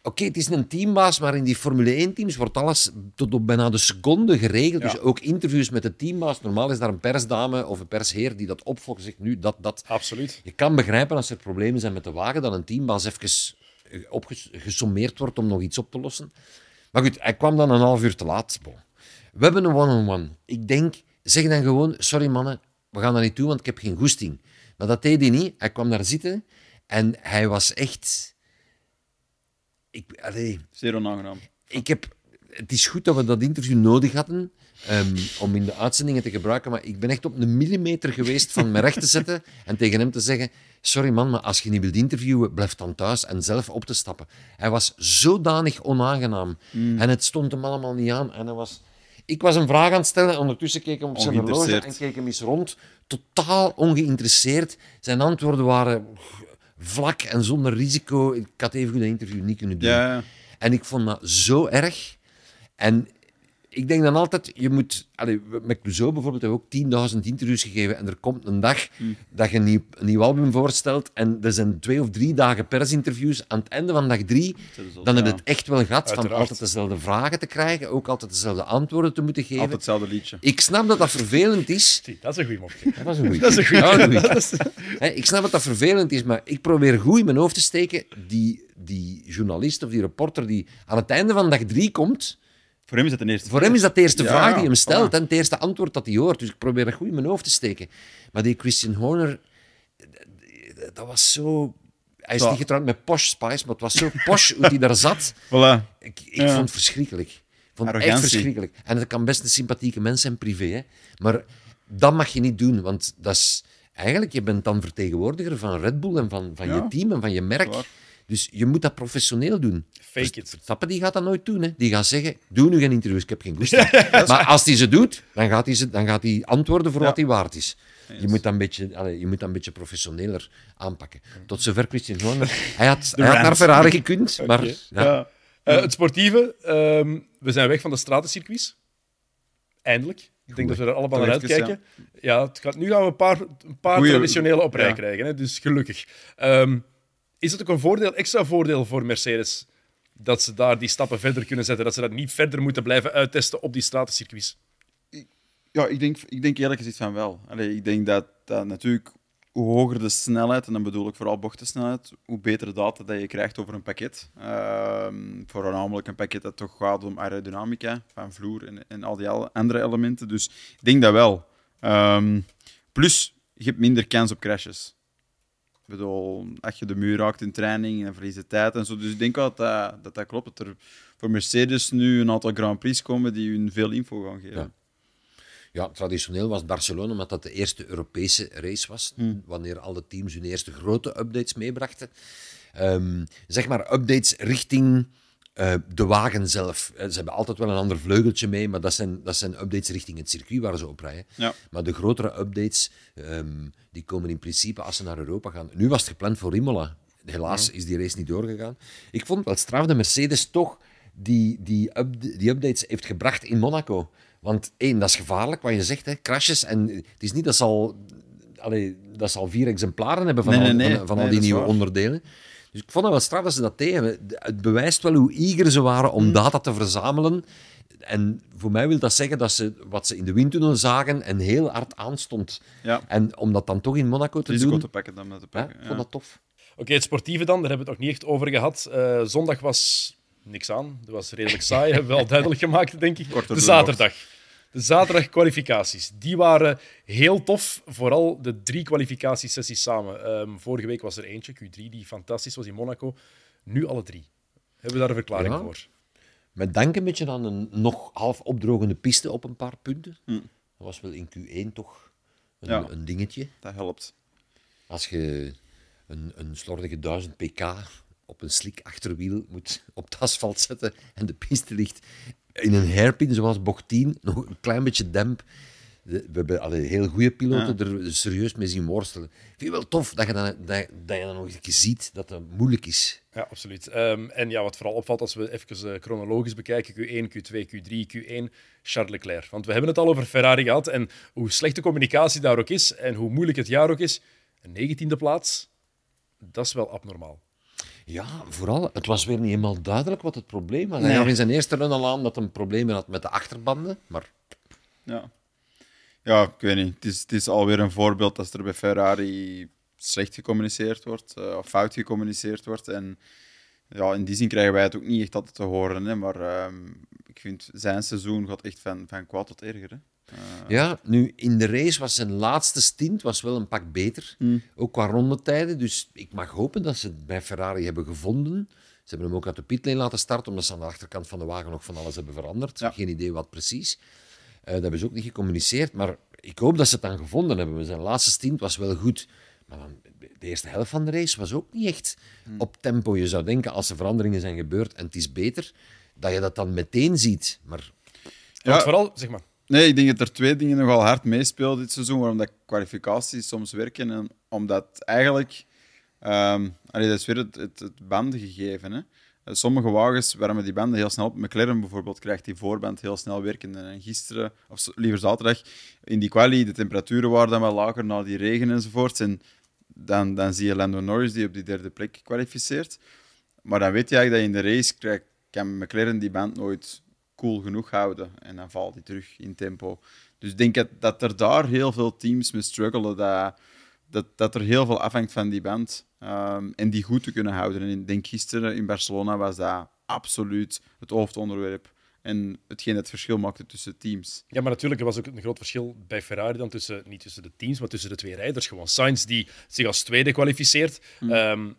Oké, het is een teambaas, maar in die Formule 1-teams wordt alles tot op bijna de seconde geregeld. Ja. Dus ook interviews met de teambaas. Normaal is daar een persdame of een persheer die dat opvolgt. Zegt nu dat, dat. Absoluut. Je kan begrijpen als er problemen zijn met de wagen, dat een teambaas even eh, opgesommeerd wordt om nog iets op te lossen. Maar goed, hij kwam dan een half uur te laat. Bon. We hebben een one-on-one. Ik denk, zeg dan gewoon, sorry mannen, we gaan dat niet doen, want ik heb geen goesting. Maar dat deed hij niet. Hij kwam daar zitten en hij was echt... Ik, allee, Zeer onaangenaam. ik heb, het is goed dat we dat interview nodig hadden ehm, om in de uitzendingen te gebruiken, maar ik ben echt op een millimeter geweest van me recht te zetten en tegen hem te zeggen: Sorry man, maar als je niet wilt interviewen, blijf dan thuis en zelf op te stappen. Hij was zodanig onaangenaam en het stond hem allemaal niet aan. En hij was... Ik was een vraag aan het stellen, ondertussen keek hem op zijn horloge en keek hem eens rond. Totaal ongeïnteresseerd. Zijn antwoorden waren vlak en zonder risico. Ik had even een interview niet kunnen doen. Ja. En ik vond dat zo erg. En ik denk dan altijd, je moet... Allez, met Clouseau bijvoorbeeld hebben we ook 10.000 interviews gegeven en er komt een dag Hmm. dat je een nieuw, een nieuw album voorstelt en er zijn twee of drie dagen persinterviews. Aan het einde van dag drie, dan heb je ja. het echt wel gehad van Uiteraard. altijd dezelfde vragen te krijgen, ook altijd dezelfde antwoorden te moeten geven. Altijd hetzelfde liedje. Ik snap dat dat vervelend is. Zie, dat is een goede mopje. Dat was een goeie. Dat is een goeie. Is- Hè, ik snap dat dat vervelend is, maar ik probeer goed in mijn hoofd te steken. Die, die journalist of die reporter die aan het einde van dag drie komt, Voor hem is het een eerste voor hem is dat de eerste Ja, vraag die hem stelt voilà. en het eerste antwoord dat hij hoort. Dus ik probeer dat goed in mijn hoofd te steken. Maar die Christian Horner, dat was zo... Hij is Zo. niet getrouwd met Posh Spice, maar het was zo posh hoe hij daar zat. Voilà. Ik, ik Ja. vond het verschrikkelijk. Ik vond het echt verschrikkelijk. En het kan best een sympathieke mens zijn, privé. Hè. Maar dat mag je niet doen, want dat is... Eigenlijk, je bent dan vertegenwoordiger van Red Bull en van, van Ja. je team en van je merk. Waar. Dus je moet dat professioneel doen. Fake it. Verstappen die gaat dat nooit doen. Hè. Die gaat zeggen, doe nu geen interviews, ik heb geen goesting. maar als hij ze doet, dan gaat hij, ze, dan gaat hij antwoorden voor Ja. wat hij waard is. Je moet, dat een beetje, allee, je moet dat een beetje professioneler aanpakken. Tot zover Christian Horner. Hij had, hij had naar Ferrari gekund, maar... Ja. Ja. Eh, het sportieve, ehm, we zijn weg van de stratencircuits. Eindelijk. Ik denk dat we er allemaal naar uitkijken. Ja, het gaat, nu gaan we een paar, een paar traditionele op rij ja. krijgen. Hè, dus gelukkig. Ehm, is het ook een voordeel, extra voordeel voor Mercedes dat ze daar die stappen verder kunnen zetten? Dat ze dat niet verder moeten blijven uittesten op die stratencircuits? Ja, ik denk, ik denk eerlijk gezegd van wel. Ik denk dat, dat natuurlijk hoe hoger de snelheid, en dan bedoel ik vooral bochtensnelheid, hoe betere data dat je krijgt over een pakket. Ehm voornamelijk een pakket dat toch gaat om aerodynamica van vloer en, en al die andere elementen. Dus ik denk dat wel. Ehm, plus, je hebt minder kans op crashes. Ik bedoel, als je de muur raakt in training en verlies je tijd en zo. Dus ik denk wel dat dat, dat, klopt. Dat er voor Mercedes nu een aantal Grand Prix komen die hun veel info gaan geven. Ja. Ja, traditioneel was Barcelona, omdat dat de eerste Europese race was, wanneer alle teams hun eerste grote updates meebrachten. Ehm, zeg maar updates richting eh, de wagen zelf. Eh, Ze hebben altijd wel een ander vleugeltje mee, maar dat zijn, dat zijn updates richting het circuit waar ze op rijden. Ja. Maar de grotere updates, ehm, die komen in principe als ze naar Europa gaan. Nu was het gepland voor Imola. Helaas is die race niet doorgegaan. Ik vond wel straf dat Mercedes toch die, die, up- die updates heeft gebracht in Monaco. Want één, dat is gevaarlijk, wat je zegt, hè, crashes. En het is niet dat ze al, allee, dat ze al vier exemplaren hebben van, Nee, al, nee, van, al die nieuwe waar. onderdelen. Dus ik vond het wel straf dat ze dat deden. Het bewijst wel hoe eager ze waren om data te verzamelen. En voor mij wil dat zeggen dat ze wat ze in de windtunnel zagen en heel hard aanstond. Ja. En om dat dan toch in Monaco te risico doen, te pakken dan met te ja, pakken. ik vond dat tof. Oké, het sportieve dan, daar hebben we het nog niet echt over gehad. Eh, zondag was niks aan. Dat was redelijk saai, hebben we al duidelijk gemaakt, denk ik. Korter De de zaterdag. De zaterdag kwalificaties. Die waren heel tof. Vooral de drie kwalificatiesessies samen. Ehm, vorige week was er eentje, Q3, die fantastisch was in Monaco. Nu alle drie. Hebben we daar een verklaring Ja. voor? Met dank een beetje aan een nog half opdrogende piste op een paar punten. Hm. Dat was wel in Q1 toch een, Ja. een dingetje. Dat helpt. Als je een, een slordige 1000 pk op een slik achterwiel moet op het asfalt zetten en de piste ligt in een hairpin zoals bocht 10, nog een klein beetje demp. De- We hebben allee, heel goede piloten er serieus mee zien worstelen. Ik vind het wel tof dat je dan, dat, dat je dan nog eens ziet dat het moeilijk is. Ja, absoluut. Ehm, en ja, wat vooral opvalt als we even eh, chronologisch bekijken, Q1, Q2, Q3, Q1, Charles Leclerc. Want we hebben het al over Ferrari gehad en hoe slecht de communicatie daar ook is en hoe moeilijk het jaar ook is. Een negentiende plaats, dat is wel abnormaal. Ja, vooral, het was weer niet helemaal duidelijk wat het probleem was. Hij gaf in zijn eerste run al aan dat hij problemen had met de achterbanden, maar Ja. ja, ik weet niet. Het is, het is alweer een voorbeeld dat er bij Ferrari slecht gecommuniceerd wordt, eh, of fout gecommuniceerd wordt. En ja, in die zin krijgen wij het ook niet echt altijd te horen. Hè, maar ehm, ik vind zijn seizoen gaat echt van, van kwaad tot erger. Hè. Ja, nu in de race was zijn laatste stint was wel een pak beter. Ook qua rondetijden. Dus ik mag hopen dat ze het bij Ferrari hebben gevonden. Ze hebben hem ook uit de pitlane laten starten, omdat ze aan de achterkant van de wagen nog van alles hebben veranderd. Ja. Geen idee wat precies. Eh, dat hebben ze ook niet gecommuniceerd. Maar ik hoop dat ze het dan gevonden hebben. Zijn laatste stint was wel goed. Maar dan, de eerste helft van de race was ook niet echt op tempo. Je zou denken, als er veranderingen zijn gebeurd en het is beter, dat je dat dan meteen ziet. Maar Ja. vooral, zeg maar. Nee, ik denk dat er twee dingen nogal hard meespelen dit seizoen, waarom dat kwalificaties soms werken. En omdat eigenlijk, allee, dat is weer het, het, het bandengegeven. Hè. Eh, sommige wagens warmen die banden heel snel op. McLaren bijvoorbeeld krijgt die voorband heel snel werken. En gisteren, of liever zaterdag, in die quali, de temperaturen waren dan wel lager na die regen enzovoort. En dan, dan zie je Lando Norris die op die derde plek kwalificeert. Maar dan weet je eigenlijk dat in de race krijgt, kan McLaren die band nooit cool genoeg houden. En dan valt hij terug in tempo. Dus ik denk dat, dat er daar heel veel teams mee struggelen. Dat, dat, dat er heel veel afhangt van die band. Ehm, en die goed te kunnen houden. En ik denk gisteren in Barcelona was dat absoluut het hoofdonderwerp. En hetgeen het verschil maakte tussen teams. Ja, maar natuurlijk er was ook een groot verschil bij Ferrari dan tussen, niet tussen de teams, maar tussen de twee rijders. Gewoon Sainz die zich als tweede kwalificeert. Mm. Ehm,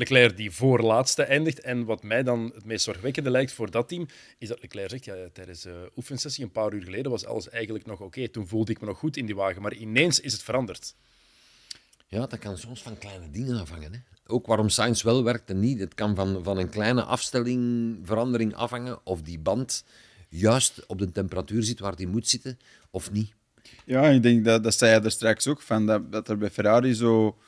Leclerc die voorlaatste eindigt. En wat mij dan het meest zorgwekkende lijkt voor dat team, is dat Leclerc zegt, ja, tijdens de uh, oefensessie een paar uur geleden was alles eigenlijk nog oké. Toen voelde ik me nog goed in die wagen, maar ineens is het veranderd. Ja, dat kan soms van kleine dingen afhangen. Hè? Ook waarom Science wel werkt en niet. Het kan van, van een kleine afstelling, verandering afhangen of die band juist op de temperatuur zit waar die moet zitten of niet. Ja, ik denk dat, dat zei je er straks ook van, dat, dat er bij Ferrari zo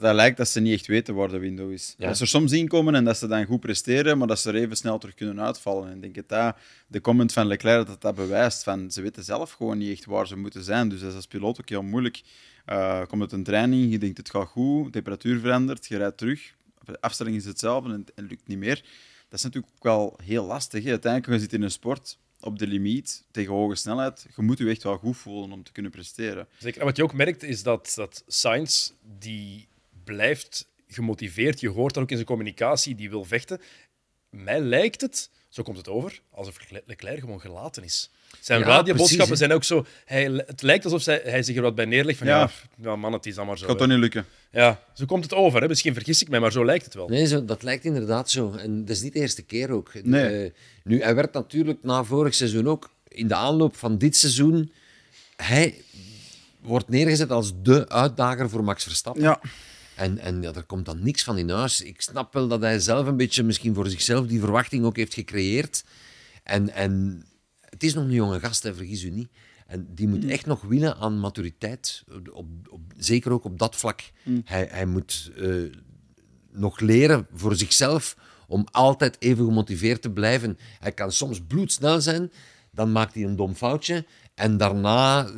dat lijkt dat ze niet echt weten waar de window is. Dat ze er soms inkomen en dat ze dan goed presteren, maar dat ze er even snel terug kunnen uitvallen. En ik denk dat, dat de comment van Leclerc dat dat bewijst. Van, ze weten zelf gewoon niet echt waar ze moeten zijn. Dus dat is als piloot ook heel moeilijk. Uh, komt het een training, je denkt het gaat goed, temperatuur verandert, je rijdt terug. De afstelling is hetzelfde en het lukt niet meer. Dat is natuurlijk ook wel heel lastig. Hè. Uiteindelijk, je zit in een sport op de limiet tegen hoge snelheid. Je moet je echt wel goed voelen om te kunnen presteren. Zeker. En wat je ook merkt is dat, dat Sainz, die blijft gemotiveerd. Je hoort dat ook in zijn communicatie, die wil vechten. Mij lijkt het, zo komt het over, alsof Leclerc gewoon gelaten is. Zijn ja, radioboodschappen zijn ook zo... Hij, het lijkt alsof hij, hij zich er wat bij neerlegt van ja, ja, man, het is allemaal zo. Gaat toch niet lukken? Ja, zo komt het over. Hè. Misschien vergis ik mij, maar zo lijkt het wel. Nee, zo, dat lijkt inderdaad zo. En dat is niet de eerste keer ook. Nee. Uh, nu, hij werd natuurlijk na vorig seizoen ook, in de aanloop van dit seizoen, hij wordt neergezet als de uitdager voor Max Verstappen. Ja. En, en ja, er komt dan niks van in huis. Ik snap wel dat hij zelf een beetje misschien voor zichzelf die verwachting ook heeft gecreëerd. En, en het is nog een jonge gast, hè, vergis u niet. En die moet mm. echt nog winnen aan maturiteit. Op, op, zeker ook op dat vlak. Mm. Hij, hij moet uh, nog leren voor zichzelf om altijd even gemotiveerd te blijven. Hij kan soms bloedsnel zijn, dan maakt hij een dom foutje. En daarna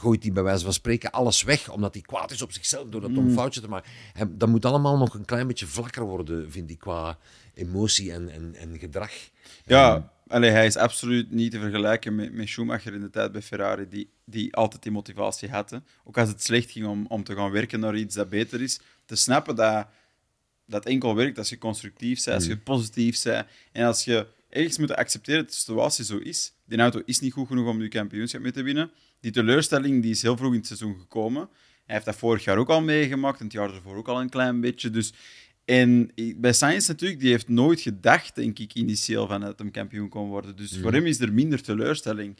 gooit hij bij wijze van spreken alles weg, omdat hij kwaad is op zichzelf door dat dom mm. foutje te maken. En dat moet allemaal nog een klein beetje vlakker worden, vind ik, qua emotie en, en, en gedrag. Ja, allee, hij is absoluut niet te vergelijken met, met Schumacher in de tijd bij Ferrari, die, die altijd die motivatie had. Hè. Ook als het slecht ging om, om te gaan werken naar iets dat beter is, te snappen dat dat enkel werkt als je constructief bent, als je mm. positief bent en als je ergens moet accepteren dat de situatie zo is. Die auto is niet goed genoeg om je kampioenschap mee te winnen die teleurstelling die is heel vroeg in het seizoen gekomen. Hij heeft dat vorig jaar ook al meegemaakt en het jaar ervoor ook al een klein beetje. Dus, en bij Sainz natuurlijk, die heeft nooit gedacht, denk ik, initieel van dat hem kampioen kon worden. Dus voor mhm. hem is er minder teleurstelling.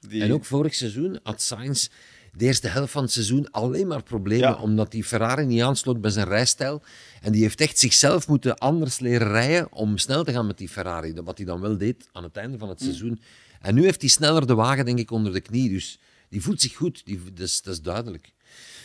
Die... En ook vorig seizoen had Sainz de eerste helft van het seizoen alleen maar problemen, omdat die Ferrari niet aansloot bij zijn rijstijl. En die heeft echt zichzelf moeten anders leren rijden om snel te gaan met die Ferrari. Wat hij dan wel deed aan het einde van het mhm. seizoen. En nu heeft hij sneller de wagen, denk ik, onder de knie. Dus die voelt zich goed, die, dat, is, dat is duidelijk.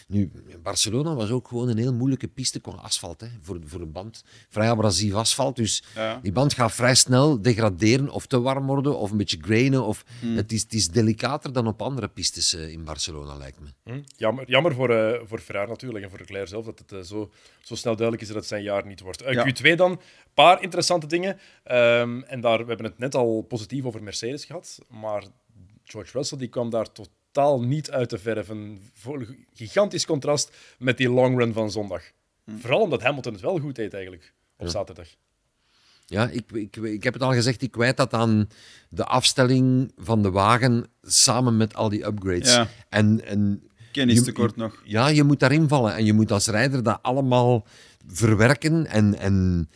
Nu, Barcelona was ook gewoon een heel moeilijke piste qua asfalt hè, voor, voor een band. Vrij abrasief asfalt, dus die band gaat vrij snel degraderen of te warm worden of een beetje grainen. Of, hmm. het, is, het is delicater dan op andere pistes uh, in Barcelona, lijkt me. Hmm. Jammer, jammer voor, uh, voor Ferrari natuurlijk en voor Leclerc zelf dat het uh, zo, zo snel duidelijk is dat het zijn jaar niet wordt. Q2 dan, een paar interessante dingen. Um, en daar, we hebben het net al positief over Mercedes gehad, maar George Russell die kwam daar tot totaal niet uit te verven. Gigantisch contrast met die long run van zondag. Hm. Vooral omdat Hamilton het wel goed deed eigenlijk op zaterdag. Ja, ik, ik, ik heb het al gezegd, ik kwijt dat aan de afstelling van de wagen samen met al die upgrades. Ja. En, en Kennistekort nog. Ja, je moet daarin vallen en je moet als rijder dat allemaal verwerken en, en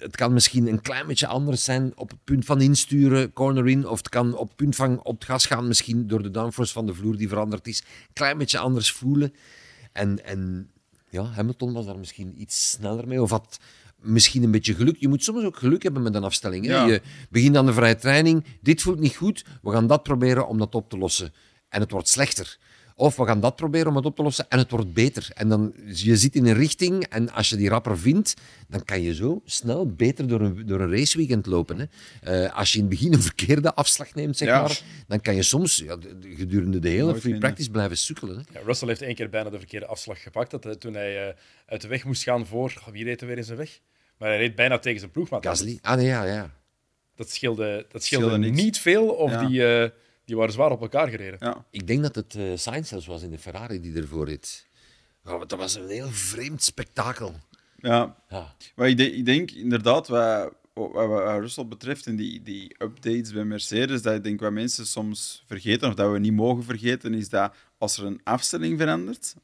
het kan misschien een klein beetje anders zijn op het punt van insturen, corner in, of het kan op het punt van op het gas gaan, misschien door de downforce van de vloer die veranderd is, een klein beetje anders voelen. En, en ja, Hamilton was daar misschien iets sneller mee, of had misschien een beetje geluk. Je moet soms ook geluk hebben met een afstelling. Hè? Ja. Je begint aan de vrije training, dit voelt niet goed, we gaan dat proberen om dat op te lossen. En het wordt slechter. Of we gaan dat proberen om het op te lossen en het wordt beter. En dan, je zit in een richting en als je die rapper vindt, dan kan je zo snel beter door een, door een raceweekend lopen. Hè. Eh, als je in het begin een verkeerde afslag neemt, zeg Ja. maar, dan kan je soms ja, de- de- gedurende de hele Nooit free vinden. practice blijven sukkelen. Hè. Ja, Russell heeft één keer bijna de verkeerde afslag gepakt. Dat, hij- toen hij eh, uit de weg moest gaan voor... oh, wie reed er weer in zijn weg? Maar hij reed bijna tegen zijn ploegmaat. Gasly. Ah, nee, ja, ja. Dat scheelde, dat scheelde, niet veel, of Ja. die, eh, die waren zwaar op elkaar gereden. Ja. Ik denk dat het eh Sainz zelfs was in de Ferrari die ervoor reed. Dat was een heel vreemd spektakel. ja. Ja. Maar ik, denk, ik denk inderdaad, wat, wat, wat, wat Russell betreft en die, die updates bij Mercedes, dat ik denk wat mensen soms vergeten, of dat we niet mogen vergeten, is dat als er een afstelling verandert,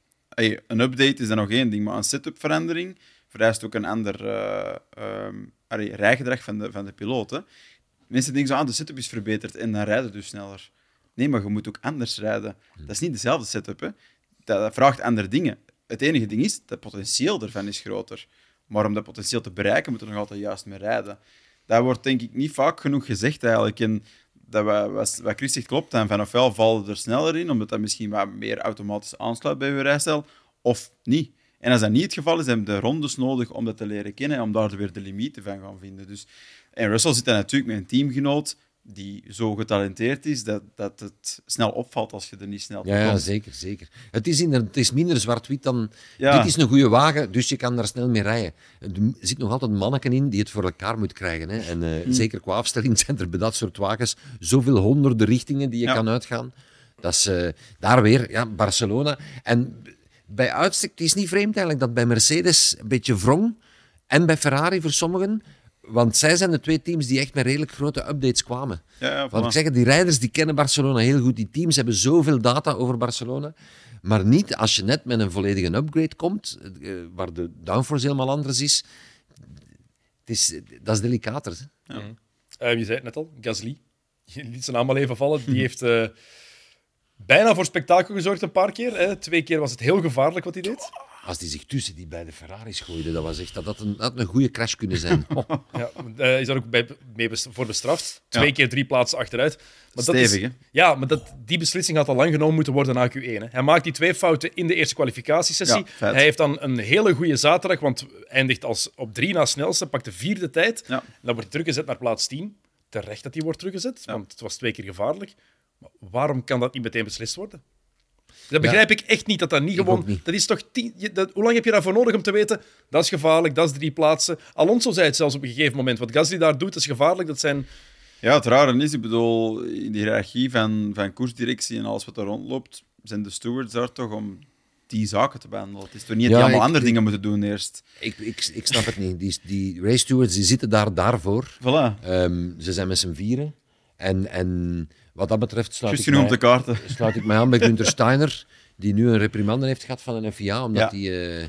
een update is dan nog één ding, maar een setup-verandering vereist ook een ander eh, ehm, allee, rijgedrag van de, van de piloot. Mensen denken zo, ah, de setup is verbeterd en dan rijden dus sneller. Nee, maar je moet ook anders rijden. Dat is niet dezelfde setup. Hè. Dat, dat vraagt andere dingen. Het enige ding is, het potentieel ervan is groter. Maar om dat potentieel te bereiken, moet er nog altijd juist mee rijden. Dat wordt denk ik niet vaak genoeg gezegd eigenlijk. En dat wat, wat, Chris zegt klopt. En van ofwel vallen er sneller in, omdat dat misschien wat meer automatisch aansluit bij je rijstijl, of niet. En als dat niet het geval is, hebben de rondes nodig om dat te leren kennen en om daar weer de limieten van gaan vinden. Dus, en Russell zit daar natuurlijk met een teamgenoot die zo getalenteerd is dat, dat het snel opvalt als je er niet snel Ja, ja, zeker, zeker. Het is, inderdaad- het is minder zwart-wit dan... Ja. Dit is een goede wagen, dus je kan daar snel mee rijden. Er zit nog altijd een manneken in die het voor elkaar moet krijgen. Hè. En eh, Hm. zeker qua afstelling zijn er bij dat soort wagens zoveel honderden richtingen die je Ja. kan uitgaan. Dat is eh, daar weer, ja, Barcelona. En bij uitstek, het is niet vreemd eigenlijk dat bij Mercedes een beetje wrong en bij Ferrari voor sommigen. Want zij zijn de twee teams die echt met redelijk grote updates kwamen. Ja, ja, Want ik zeg, het, die rijders die kennen Barcelona heel goed. Die teams hebben zoveel data over Barcelona. Maar niet als je net met een volledige upgrade komt, eh, waar de downforce helemaal anders is. Het is dat is delicater. hè. Eh, je zei het net al, Gasly. Je liet zijn naam al even vallen. Die heeft eh, bijna voor spektakel gezorgd een paar keer. Hè. Twee keer was het heel gevaarlijk wat hij deed. Als die zich tussen die beide Ferraris gooide, dat was echt dat had een, dat had een goede crash kunnen zijn. Oh. Ja, eh, is daar ook bij, mee voor bestraft. Twee Ja. keer drie plaatsen achteruit. Maar dat Stevig, is, hè? Ja, maar dat, die beslissing had al lang genomen moeten worden na Q1. Hè. Hij maakt die twee fouten in de eerste kwalificatiesessie. Ja, hij heeft dan een hele goede zaterdag, want eindigt als op drie na snelste, pakt de vierde tijd. Ja. En dan wordt hij teruggezet naar plaats 10. Terecht dat hij wordt teruggezet, Ja. want het was twee keer gevaarlijk. Maar waarom kan dat niet meteen beslist worden? Dat begrijp ik echt niet, dat dat niet gewoon... niet. Dat is toch tien, je- dat, hoe lang heb je daarvoor nodig om te weten, dat is gevaarlijk, dat is drie plaatsen. Alonso zei het zelfs op een gegeven moment. Wat Gasly daar doet, dat is gevaarlijk. Dat zijn... Ja, het rare is, ik bedoel, in de hiërarchie van, van koersdirectie en alles wat er rondloopt, zijn de stewards daar toch om die zaken te behandelen. Het is toch niet dat die allemaal ik- andere ik- dingen moeten doen eerst. ik, ik, ik snap het niet. Die, die race stewards die zitten daar daarvoor. Voilà. Ehm, ze zijn met z'n vieren. En, en wat dat betreft sluit ik, mij, de kaarten. sluit ik mij aan bij Günther Steiner, die nu een reprimande heeft gehad van een FIA, omdat, Ja. hij, eh,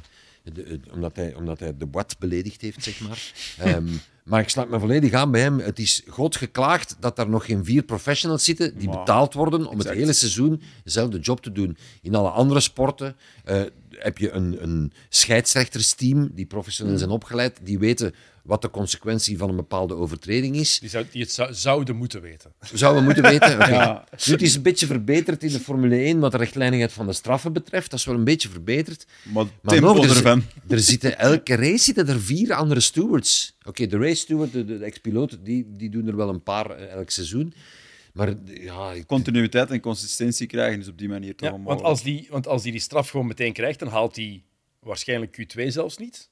de- omdat, hij, omdat hij de Boat beledigd heeft, zeg maar. Ehm, maar ik sluit me volledig aan bij hem. Het is groot geklaagd dat er nog geen vier professionals zitten die betaald worden om exact. het hele seizoen dezelfde job te doen. In alle andere sporten eh, heb je een, een scheidsrechtersteam die professioneel zijn opgeleid, die weten wat de consequentie van een bepaalde overtreding is. Die, zou, die het zou- zouden moeten weten. Zouden we moeten weten. Ja. Nu, het is een beetje verbeterd in de Formule 1 wat de rechtlijnigheid van de straffen betreft. Dat is wel een beetje verbeterd. Maar Maar nog, er, er zitten, elke race zitten er vier andere stewards. Oké, de race steward, de, de, de ex-piloten, die, die doen er wel een paar eh, elk seizoen. Maar ja, ik- Continuïteit en consistentie krijgen is op die manier toch Ja, want, als die, want als die die straf gewoon meteen krijgt, dan haalt hij waarschijnlijk Q2 zelfs niet.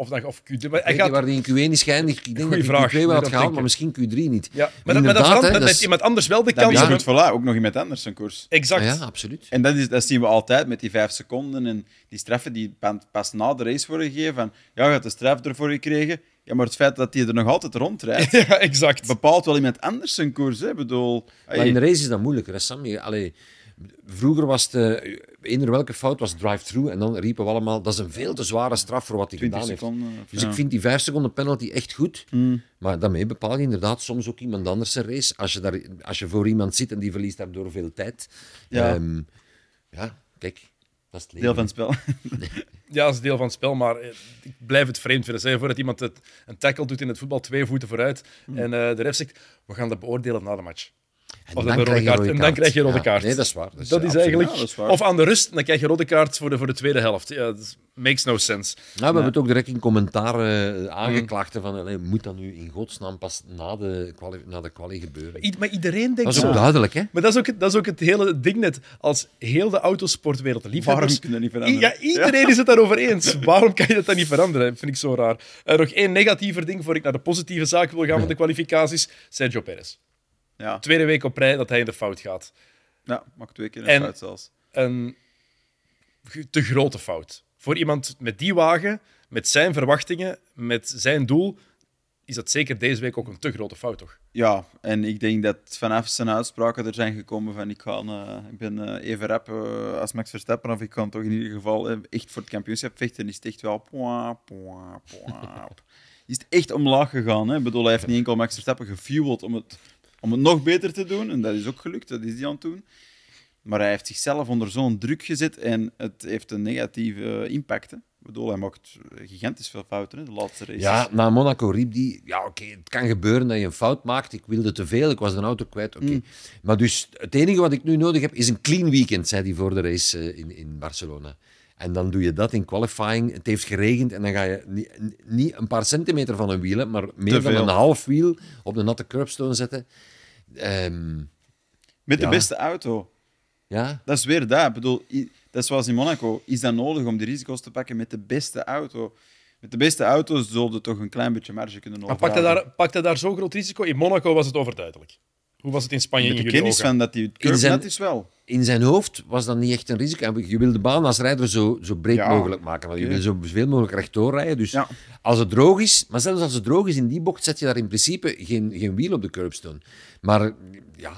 Of, dan, of Q3. Maar ik hij gaat, waar die in Q1 is geëindigd. Ik denk Goeie dat hij vraag, Q2 wel had gehaald, maar misschien Q3 niet. ja, maar, dat, maar dat verandert is- iemand anders wel de Dan kans. voilà, ook nog iemand anders een koers. Exact. Ja, absoluut. En dat, is, dat zien we altijd met die vijf seconden en die straffen die pa- pas na de race worden gegeven. Van, ja, je hebt de straf ervoor gekregen. Ja, maar het feit dat hij er nog altijd rondrijdt, Ja, exact. bepaalt wel iemand anders zijn koers. Hè. Bedoel, Maar in de race is dat moeilijker, hè, Sam. Je- Allee, vroeger was het, eh, eender welke fout was drive-through en dan riepen we allemaal, dat is een veel te zware straf voor wat hij 20 gedaan heeft. of- Dus ja. ik vind die vijf seconden penalty echt goed. Maar daarmee bepaal je inderdaad soms ook iemand anders een race. Als je, daar, als je voor iemand zit en die verliest daardoor veel tijd. Ja. Ehm, ja kijk. Dat is het Deel van het spel. Ja, dat is deel van het spel, maar eh, ik blijf het vreemd vinden. Stel je voor dat iemand het, een tackle doet in het voetbal, twee voeten vooruit, Hmm. en eh, de ref zegt, we gaan dat beoordelen na de match. En Of dan dan, een krijg rode je kaart. rode En dan kaart. krijg je rode Ja, kaart. nee, dat is waar. Dat is, Dat eigenlijk... Ja, dat is waar. Of aan de rust, dan krijg je rode kaart voor de, voor de tweede helft. Ja, dat makes no sense. Nou, we hebben het ook direct in commentaar eh, aangeklaagd. Van, allee, moet dat nu in godsnaam pas na de kwali, na de kwalie gebeuren? I- Maar iedereen denkt Dat is ook duidelijk, hè? Maar dat is, ook, het- dat is ook het hele ding net. Als heel de autosportwereld, liefhebbers... Waarom kunnen dat niet veranderen? Ja, iedereen is het daarover eens. Waarom kan je dat dan niet veranderen? Vind ik zo raar. En nog één negatiever ding, voor ik naar de positieve zaak wil gaan van de kwalificaties. Sergio Perez. Ja, Tweede week op rij dat hij in de fout gaat. ja mag twee keer een En- fout zelfs. Een te grote fout. Voor iemand met die wagen, met zijn verwachtingen, met zijn doel, is dat zeker deze week ook een te grote fout, toch? Ja, en ik denk dat vanaf zijn uitspraken er zijn gekomen van ik, ga, eh, ik ben eh, even rap eh, als Max Verstappen, of ik kan toch in ieder geval echt voor het kampioenschap vechten, is het echt wel... poa, poa, poa. is het echt omlaag gegaan. Hè? Ik bedoel, hij heeft niet enkel Max Verstappen gefueld om het, om het nog beter te doen, en dat is ook gelukt, dat is hij aan het doen. Maar hij heeft zichzelf onder zo'n druk gezet en het heeft een negatieve impact. Hè? Ik bedoel, hij maakt gigantisch veel fouten, hè, de laatste races. Ja, na Monaco riep die... Ja, oké, het kan gebeuren dat je een fout maakt. Ik wilde te veel, ik was de auto kwijt. Oké. Mm. Maar dus het enige wat ik nu nodig heb, is een clean weekend, zei hij voor de race eh, in, in Barcelona. En dan doe je dat in qualifying. Het heeft geregend en dan ga je niet, niet een paar centimeter van een wiel, maar meer dan een half wiel op de natte curbstone zetten. Ehm, Met de Ja. beste auto. ja, Dat is weer dat. Ik bedoel, dat is zoals in Monaco. Is dat nodig om die risico's te pakken met de beste auto? Met de beste auto zullen je toch een klein beetje marge kunnen Maar pakt hij, overhouden. daar, pakt hij daar zo'n groot risico? In Monaco was het overduidelijk. Hoe was het in Spanje Met de kennis ogen? van dat die curve zijn- net is wel. in zijn hoofd was dat niet echt een risico. Je wil de baan als rijder zo, zo breed Ja, mogelijk maken. Want je wil zo veel mogelijk rechtdoor rijden. Dus Ja. als het droog is, maar zelfs als het droog is in die bocht, zet je daar in principe geen, geen wiel op de curbstone. Maar ja,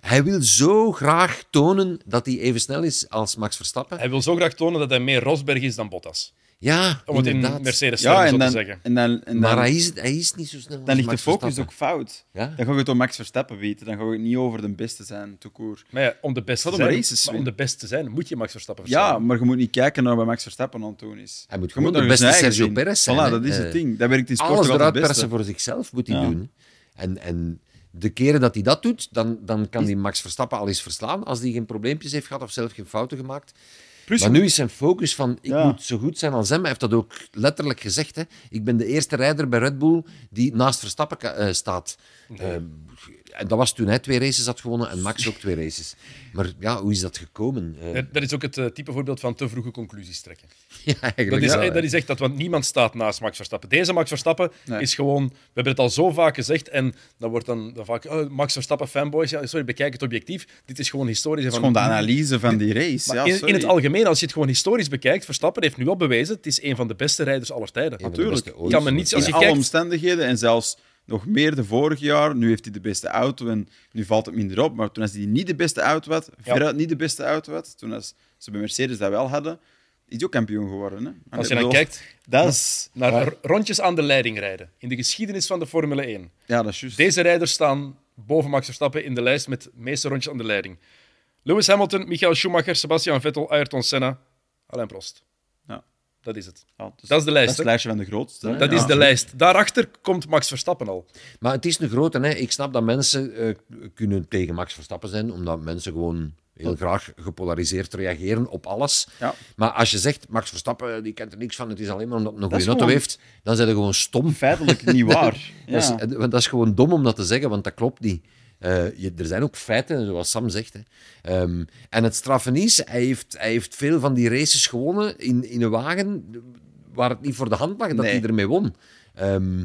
hij wil zo graag tonen dat hij even snel is als Max Verstappen. Hij wil zo graag tonen dat hij meer Rosberg is dan Bottas. Ja, Om het in. Mercedes Ja, zo en te dan, zeggen. en dan, en Maar dan, hij is, hij is niet zo snel dan ligt de focus ook fout. Ja? Dan ga je het om Max Verstappen weten. Dan ga je het niet over de beste zijn, tout court. Maar ja, om de beste te zijn, races maar om de beste te zijn, moet je Max Verstappen verslaan. Ja, maar je moet niet kijken naar wat Max Verstappen aan het doen is. Hij moet Je gewoon de beste Sergio zien. Perez zijn, Voilà, dat is het ding. Dat werkt in sport Alles eruit persen voor zichzelf moet hij Ja. doen. En, en de keren dat hij dat doet, dan, dan kan hij Max Verstappen al eens verslaan als hij geen probleempjes heeft gehad of zelf geen fouten gemaakt. Plus, maar nu is zijn focus van, ik Ja. moet zo goed zijn als hem. Hij heeft dat ook letterlijk gezegd. Hè. Ik ben de eerste rijder bij Red Bull die naast Verstappen eh, staat. Eh, en dat was toen hij twee races had gewonnen en Max ook twee races. Maar ja, hoe is dat gekomen? Eh, dat, is ook het eh, type voorbeeld van te vroege conclusies trekken. ja, Dat eigenlijk is, dat is echt dat, want niemand staat naast Max Verstappen. Deze Max Verstappen Nee. is gewoon... We hebben het al zo vaak gezegd en dan wordt dan, dan vaak... Oh, Max Verstappen fanboys, ja, sorry, bekijk het objectief. Dit is gewoon historisch. Het is van- gewoon de analyse van die race. Ja, in, het algemeen, als je het gewoon historisch bekijkt, Verstappen heeft nu al bewezen, het is een van de beste rijders aller tijden. Natuurlijk. Kan me niet- als in alle omstandigheden en zelfs nog meer de vorige jaar. Nu heeft hij de beste auto en nu valt het minder op. Maar toen als hij niet de beste auto had, veruit niet de beste auto had, toen als ze bij Mercedes dat wel hadden, is hij ook kampioen geworden. Hè? En Als je dan kijkt Dat is... naar rondjes aan de leiding rijden in de geschiedenis van de Formule 1. Ja, dat is juist. Deze rijders staan boven Max Verstappen in de lijst met de meeste rondjes aan de leiding. Lewis Hamilton, Michael Schumacher, Sebastian Vettel, Ayrton Senna, Alain Prost. Ja. Dat is het. Ja, dus Dat is de lijst, Dat is het lijstje van de grootste. hè. Dat Ja. is de lijst. Daarachter komt Max Verstappen al. Maar het is een grote. Hè. Ik snap dat mensen eh, kunnen tegen Max Verstappen zijn, omdat mensen gewoon heel graag gepolariseerd reageren op alles. Ja. Maar als je zegt, Max Verstappen die kent er niks van, het is alleen maar omdat hij een Dat goede auto gewoon- heeft, dan zijn ze gewoon stom. Feitelijk niet waar. Dat, is, Ja. eh, want dat is gewoon dom om dat te zeggen, want dat klopt niet. Eh, je- er zijn ook feiten, zoals Sam zegt. Hè. Ehm, en het straffen is, hij heeft, hij heeft veel van die races gewonnen in, in een wagen waar het niet voor de hand lag dat Nee. hij ermee won. Ehm,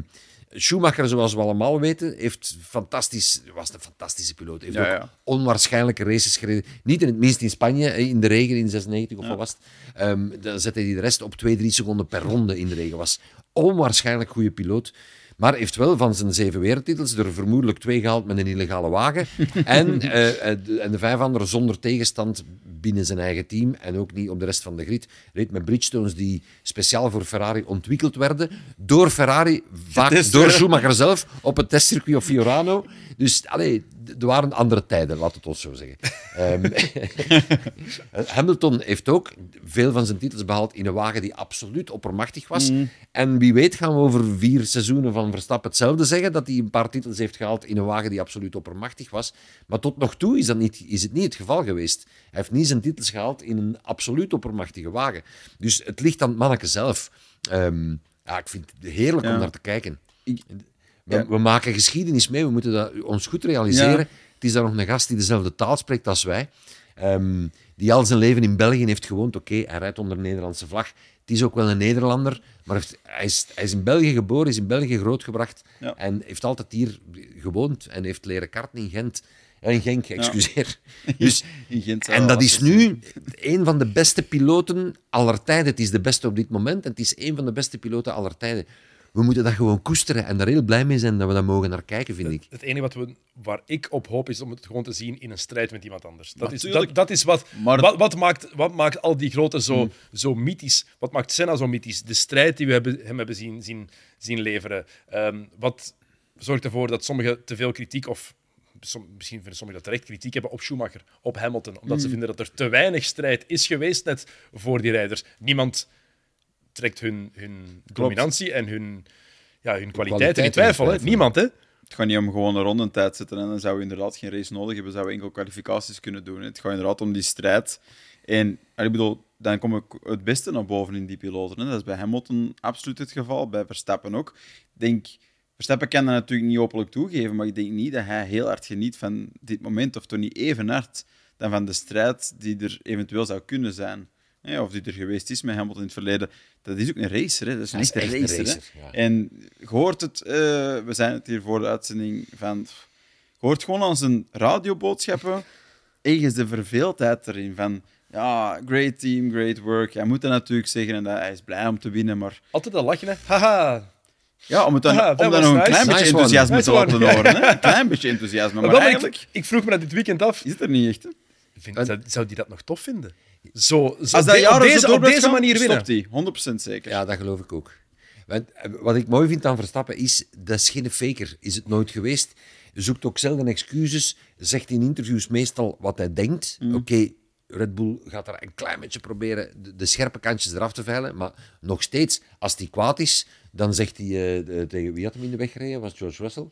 Schumacher, zoals we allemaal weten, heeft fantastisch, was een fantastische piloot. Heeft Ja, ook ja. onwaarschijnlijke races gereden. Niet in het minst in Spanje, in de regen in 96 of Ja. wat was het. Ehm, dan zette hij de rest op 2, 3 seconden per ronde in de regen. Was onwaarschijnlijk goede piloot. Maar heeft wel van zijn zeven wereldtitels er vermoedelijk twee gehaald met een illegale wagen. en, eh, eh, de, en de vijf anderen zonder tegenstand binnen zijn eigen team. En ook niet op de rest van de grid. Reed met Bridgestones die speciaal voor Ferrari ontwikkeld werden. Door Ferrari, vaak door Schumacher zelf, op het testcircuit of Fiorano. Dus allee, er waren andere tijden, laat het ons zo zeggen. um, Hamilton heeft ook veel van zijn titels behaald in een wagen die absoluut oppermachtig was. Mm. En wie weet gaan we over vier seizoenen van Verstappen hetzelfde zeggen, dat hij een paar titels heeft gehaald in een wagen die absoluut oppermachtig was. Maar tot nog toe is, dat niet, is het niet het geval geweest. Hij heeft niet zijn titels gehaald in een absoluut oppermachtige wagen. Dus het ligt aan het manneke zelf. Um, ja, ik vind het heerlijk om naar te kijken. We, we, maken geschiedenis mee, we moeten dat ons goed realiseren. Het is daar nog een gast die dezelfde taal spreekt als wij. Um, die al zijn leven in België heeft gewoond. Oké, hij rijdt onder de Nederlandse vlag. Het is ook wel een Nederlander, maar heeft, hij, is, hij, is, in België geboren, is in België grootgebracht en heeft altijd hier gewoond en heeft leren karten in Gent. In Genk, excuseer. Dus, in Gent en dat is nu een van de beste piloten aller tijden. Het is de beste op dit moment en het is een van de beste piloten aller tijden we moeten dat gewoon koesteren en daar heel blij mee zijn dat we dat mogen naar kijken, vind ik. Het, enige wat we, waar ik op hoop is om het gewoon te zien in een strijd met iemand anders. Dat, is, dat, dat is wat, wat, wat, maakt, wat maakt al die grote zo, hmm. zo mythisch. Wat maakt Senna zo mythisch? De strijd die we hebben, hem hebben zien, zien, zien leveren. Um, wat zorgt ervoor dat sommigen te veel kritiek of misschien vinden sommigen dat terecht kritiek hebben op Schumacher, op Hamilton, omdat ze hmm. vinden dat er te weinig strijd is geweest net voor die rijders. Niemand trekt hun, hun dominantie en hun, ja, hun kwaliteiten in twijfel. Hè? Niemand, hè? Het gaat niet om gewoon een rondentijd zitten en dan zouden we inderdaad geen race nodig hebben, zouden we enkel kwalificaties kunnen doen. Het gaat inderdaad om die strijd. En ik bedoel, dan kom ik het beste naar boven in die piloten. Hè. Dat is bij Hamilton absoluut het geval, bij Verstappen ook. Ik denk, Verstappen kan dat natuurlijk niet openlijk toegeven, maar ik denk niet dat hij heel hard geniet van dit moment, of toch niet even hard dan van de strijd die er eventueel zou kunnen zijn of die er geweest is met Hamilton in het verleden, dat is ook een racer. Hè? Dat is, een racer. En je hoort het, uh, we zijn het hier voor de uitzending van. Je hoort gewoon aan zijn radioboodschappen ergens de verveeldheid erin van. Ja, great team, great work. Hij moet dat natuurlijk zeggen en dat hij is blij om te winnen, maar... Altijd al lachen, hè? Haha. Ja, om, het dan, om dan nog een klein beetje enthousiasme te laten horen. Hè? Een klein beetje enthousiasme, maar, eigenlijk... Ik, ik, vroeg me dat dit weekend af. Is het er niet echt, hè? Vind, zou die dat nog tof vinden? Zo, zo Als dat op, deze, op deze manier winnen. Stopt hij, 100% zeker. Ja, dat geloof ik ook. Wat ik mooi vind aan Verstappen is, dat is geen faker. Is het nooit geweest. Zoekt ook zelden excuses. Zegt in interviews meestal wat hij denkt. Mm. Oké, Red Bull gaat er een klein beetje proberen de, scherpe kantjes eraf te veilen. Maar nog steeds, als hij kwaad is, dan zegt hij uh, tegen wie had hem in de weg gereden? Was George Russell?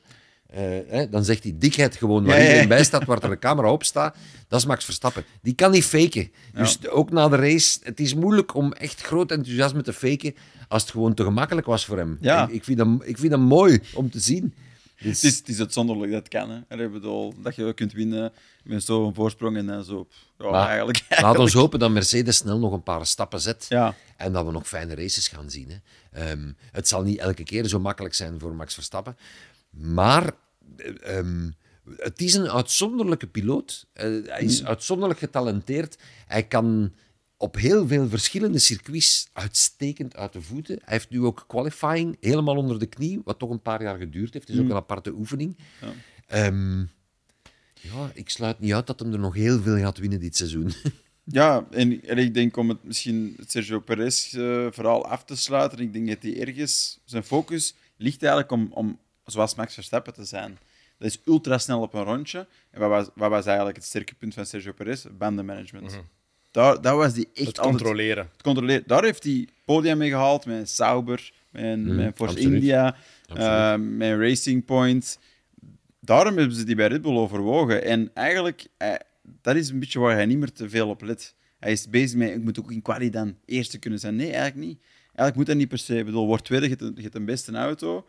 Uh, dan zegt hij dikheid gewoon waar iedereen bij staat, waar er een camera op staat. Dat is Max Verstappen. Die kan niet faken. Dus ook na de race, het is moeilijk om echt groot enthousiasme te faken als het gewoon te gemakkelijk was voor hem. Ja. Ik, ik, vind dat, ik vind dat mooi om te zien. Dus... Het, is, het is uitzonderlijk dat het kan. Hè. Ik bedoel, dat je kunt winnen met zo'n voorsprong en dan zo. Ja, maar, eigenlijk, eigenlijk. Laat ons hopen dat Mercedes snel nog een paar stappen zet ja. en dat we nog fijne races gaan zien. Hè. Um, het zal niet elke keer zo makkelijk zijn voor Max Verstappen. Maar um, het is een uitzonderlijke piloot. Uh, hij is mm. uitzonderlijk getalenteerd. Hij kan op heel veel verschillende circuits uitstekend uit de voeten. Hij heeft nu ook qualifying helemaal onder de knie, wat toch een paar jaar geduurd heeft. Het is ook mm. een aparte oefening. Ja. Um, ja, ik sluit niet uit dat hem er nog heel veel gaat winnen dit seizoen. Ja, en, en, ik denk om het misschien het Sergio Perez uh, verhaal af te sluiten, ik denk dat hij ergens zijn focus ligt eigenlijk om, om zoals Max Verstappen te zijn. Dat is ultra snel op een rondje. En wat was, wat was eigenlijk het sterke punt van Sergio Perez? Bandenmanagement. Mm daar, daar was die echt het controleren. het controleren. Daar heeft hij podium mee gehaald met Sauber, met, mm, met Force India, uh, met Racing Point. Daarom hebben ze die bij Red Bull overwogen. En eigenlijk, eh, dat is een beetje waar hij niet meer te veel op let. Hij is bezig met, ik moet ook in quali dan eerste kunnen zijn. Nee, eigenlijk niet. Eigenlijk moet dat niet per se. Ik bedoel, wordt tweede, je hebt een beste auto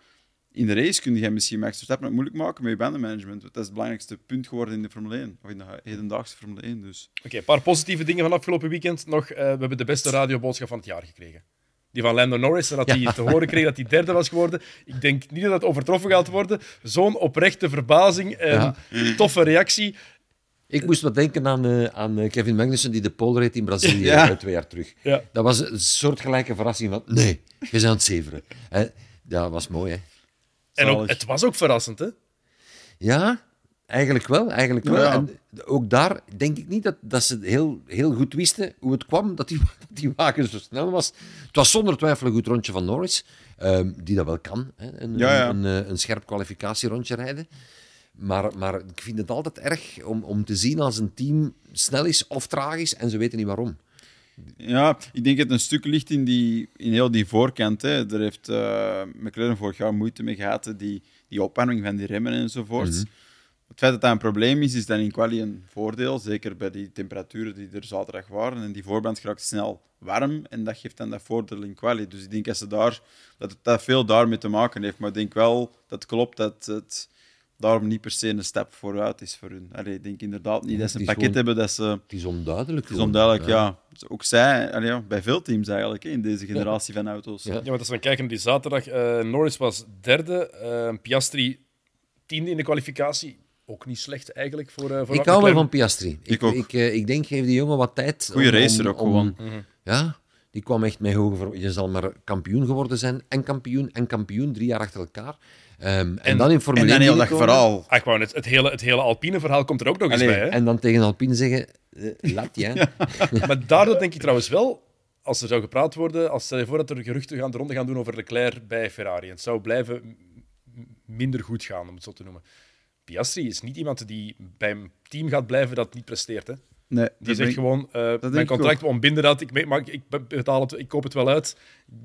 in de race kun je misschien Max Verstappen het moeilijk maken met je bandenmanagement. Dat is het belangrijkste punt geworden in de Formule 1, of in de hedendaagse Formule 1. Dus. Oké, een paar positieve dingen van afgelopen weekend. Nog, uh, we hebben de beste radioboodschap van het jaar gekregen. Die van Lando Norris, en dat hij te horen kreeg dat hij derde was geworden. Ik denk niet dat dat overtroffen gaat worden. Zo'n oprechte verbazing en toffe reactie. Ik moest wat denken aan, uh, aan eh, Kevin Magnussen, die de pole reed in Brazilië ja. twee jaar terug. Ja. Dat was een soortgelijke verrassing van, nee, je bent aan het zeveren. dat was mooi, hè? En ook, het was ook verrassend, hè? Ja, eigenlijk wel. Eigenlijk wel. Ja. En ook daar denk ik niet dat, dat ze heel, heel goed wisten hoe het kwam dat die, dat die wagen zo snel was. Het was zonder twijfel een goed rondje van Norris, ehm, die dat wel kan. Hè, een, Ja, ja. Een, een, een scherp kwalificatierondje rijden. Maar, maar ik vind het altijd erg om, om te zien als een team snel is of traag is en ze weten niet waarom. Ja, ik denk dat het een stuk ligt in, die, in heel die voorkant. Hè. Daar heeft eh McLaren vorig jaar moeite mee gehad, die, die opwarming van die remmen enzovoort. Het feit dat dat een probleem is, is dan in quali een voordeel. Zeker bij die temperaturen die er zaterdag waren. En die voorband raakt snel warm en dat geeft dan dat voordeel in quali. Dus ik denk dat, ze daar, dat het dat veel daarmee te maken heeft. Maar ik denk wel dat het klopt dat het daarom niet per se een stap vooruit is voor hun. Allee, ik denk inderdaad niet dat ze een pakket gewoon- hebben dat ze... Het is onduidelijk. Het is onduidelijk, ja. Ook zij, allee, bij veel teams eigenlijk, hè, in deze generatie van auto's. Ja. Ja, want als we kijken naar die zaterdag, eh, Norris was derde, eh, Piastri tiende in de kwalificatie. Ook niet slecht eigenlijk voor, eh voor Ik hou wel van Piastri. Ik, ook. ik, eh, ik denk, geef die jongen wat tijd. Goeie om- racer ook om- gewoon. Ja, die kwam echt met hoge Je zal maar kampioen geworden zijn. En kampioen en kampioen, drie jaar achter elkaar. Ehm, en, dan in Formule En dan 1 heel dat verhaal. Ah, ik wou net, het hele, het hele Alpine verhaal komt er ook nog eens bij. Hè? En dan tegen Alpine zeggen, eh, laat je. hè. Maar daardoor denk ik trouwens wel, als er zou gepraat worden, als stel je voor dat er geruchten gaan, de ronde gaan doen over Leclerc bij Ferrari. En het zou blijven minder goed gaan, om het zo te noemen. Piastri is niet iemand die bij een team gaat blijven dat niet presteert. Hè? Nee, Die zegt gewoon, eh, mijn contract ontbinden dat, ik, maar ik, ik betaal het, ik koop het wel uit.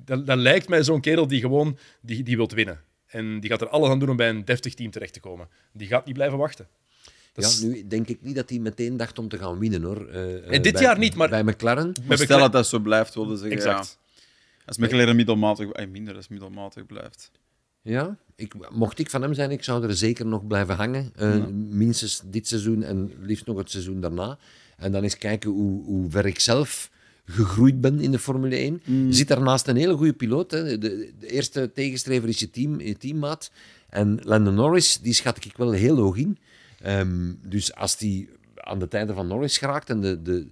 Dat, dat lijkt mij zo'n kerel die gewoon die, die wilt winnen. En die gaat er alles aan doen om bij een deftig team terecht te komen. Die gaat niet blijven wachten. Dat Ja, is- nu denk ik niet dat hij meteen dacht om te gaan winnen, hoor. Eh, eh, En dit bij- jaar niet, maar- Bij McLaren. Maar stel dat dat zo blijft, wilde zeggen. Exact. Ja. Als McLaren middelmatig, eh, minder als middelmatig blijft. Ja, ik, mocht ik van hem zijn, ik zou er zeker nog blijven hangen. Eh, Minstens dit seizoen en liefst nog het seizoen daarna. En dan eens kijken hoe, hoe ver ik zelf gegroeid ben in de Formule 1. Je zit daarnaast een hele goede piloot. Hè. De, de eerste tegenstrever is je, team, je teammaat. En Lando Norris, die schat ik wel heel hoog in. Ehm, dus als die aan de tijden van Norris geraakt en de, de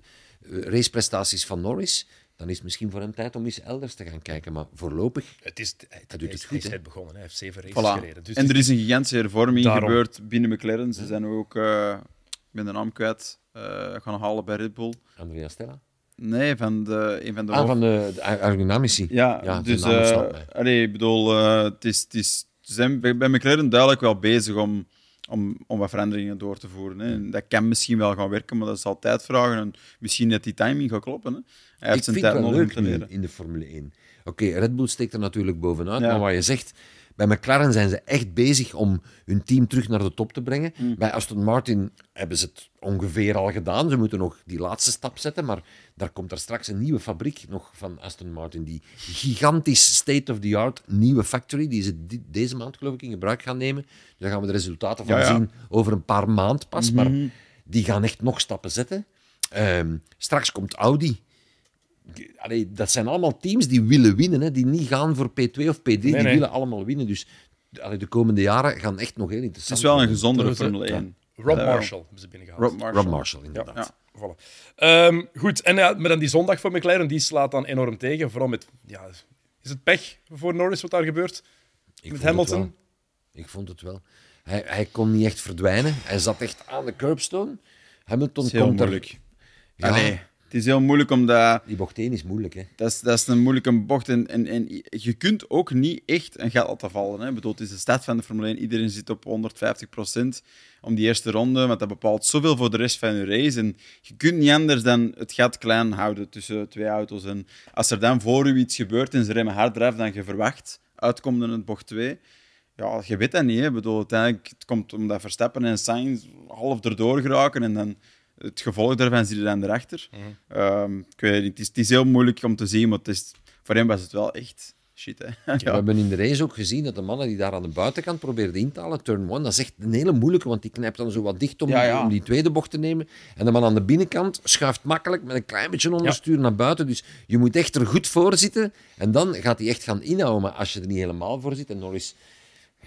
raceprestaties van Norris, dan is het misschien voor hem tijd om eens elders te gaan kijken. Maar voorlopig Het is, hij, doet het is- goed, Hij is begonnen. Hij heeft zeven races Voilà. gereden. Dus en het er is een gigantische hervorming Daarom. gebeurd binnen McLaren. Ze zijn ook, eh, ik ben de naam kwijt, eh, gaan halen bij Red Bull. Andrea Stella. Nee, van de, een van de Ah, hoofd- van de, de aerodynamici. Ja, dus eh allee, ik bedoel, eh, het is, het is, zijn bij McLaren duidelijk wel bezig om, om, om wat veranderingen door te voeren. Hè. En dat kan misschien wel gaan werken, maar dat zal tijd vragen. En misschien dat die timing gaat kloppen. Hè. Hij heeft Ik zijn tijd nodig om leuk te nu leren. in de Formule 1. Oké, Red Bull steekt er natuurlijk bovenuit, Ja. maar wat je zegt, bij McLaren zijn ze echt bezig om hun team terug naar de top te brengen. Mm. Bij Aston Martin hebben ze het ongeveer al gedaan. Ze moeten nog die laatste stap zetten, maar daar komt er straks een nieuwe fabriek nog van Aston Martin. Die gigantisch state-of-the-art nieuwe factory, die ze deze maand geloof ik in gebruik gaan nemen. Dus daar gaan we de resultaten van Ja, ja. zien over een paar maanden pas, maar die gaan echt nog stappen zetten. Ehm, straks komt Audi. Allee, dat zijn allemaal teams die willen winnen, hè, die niet gaan voor P2 of P3, die nee. willen allemaal winnen. Dus allee, de komende jaren gaan echt nog heel Het interessant is wel een gezondere Formule ja. 1. Rob. Marshall hebben ze binnengehaald. Rob Marshall. Rob Marshall, inderdaad. Ja. Voilà. Ehm, goed, en ja, maar dan die zondag voor McLaren, die slaat dan enorm tegen. Vooral met, ja, is het pech voor Norris wat daar gebeurt? Ik met het Hamilton? Ik vond het wel. Hij, hij kon niet echt verdwijnen. Hij zat echt aan de curbstone. Hamilton Het komt moeilijk. er... Ja, Allee, het is heel moeilijk omdat... die bocht 1 is moeilijk, hè. Dat is, dat is een moeilijke bocht. En, en, en je kunt ook niet echt een gat laten vallen. Hè. Ik bedoel, het is de stad van de Formule 1. Iedereen zit op 150% om die eerste ronde. Want dat bepaalt zoveel voor de rest van je race. En je kunt niet anders dan het gat klein houden tussen twee auto's. En als er dan voor u iets gebeurt en ze remmen harder dan je verwacht, uitkomt in het bocht 2. Ja, je weet dat niet. Hè. Ik bedoel, uiteindelijk het komt omdat Verstappen en Sainz half erdoor geraken. En dan het gevolg daarvan zie je dan erachter. Ehm, ik weet het niet. Het is, het is heel moeilijk om te zien, maar het is, voor hem was het wel echt shit. Hè? We Ja. hebben in de race ook gezien dat de mannen die daar aan de buitenkant probeerden in te halen, turn one, dat is echt een hele moeilijke, want die knijpt dan zo wat dicht om, Ja, ja. om die tweede bocht te nemen. En de man aan de binnenkant schuift makkelijk met een klein beetje onderstuur naar buiten. Dus je moet echt er goed voor zitten en dan gaat hij echt gaan inhouden. Maar als je er niet helemaal voor zit, en Norris...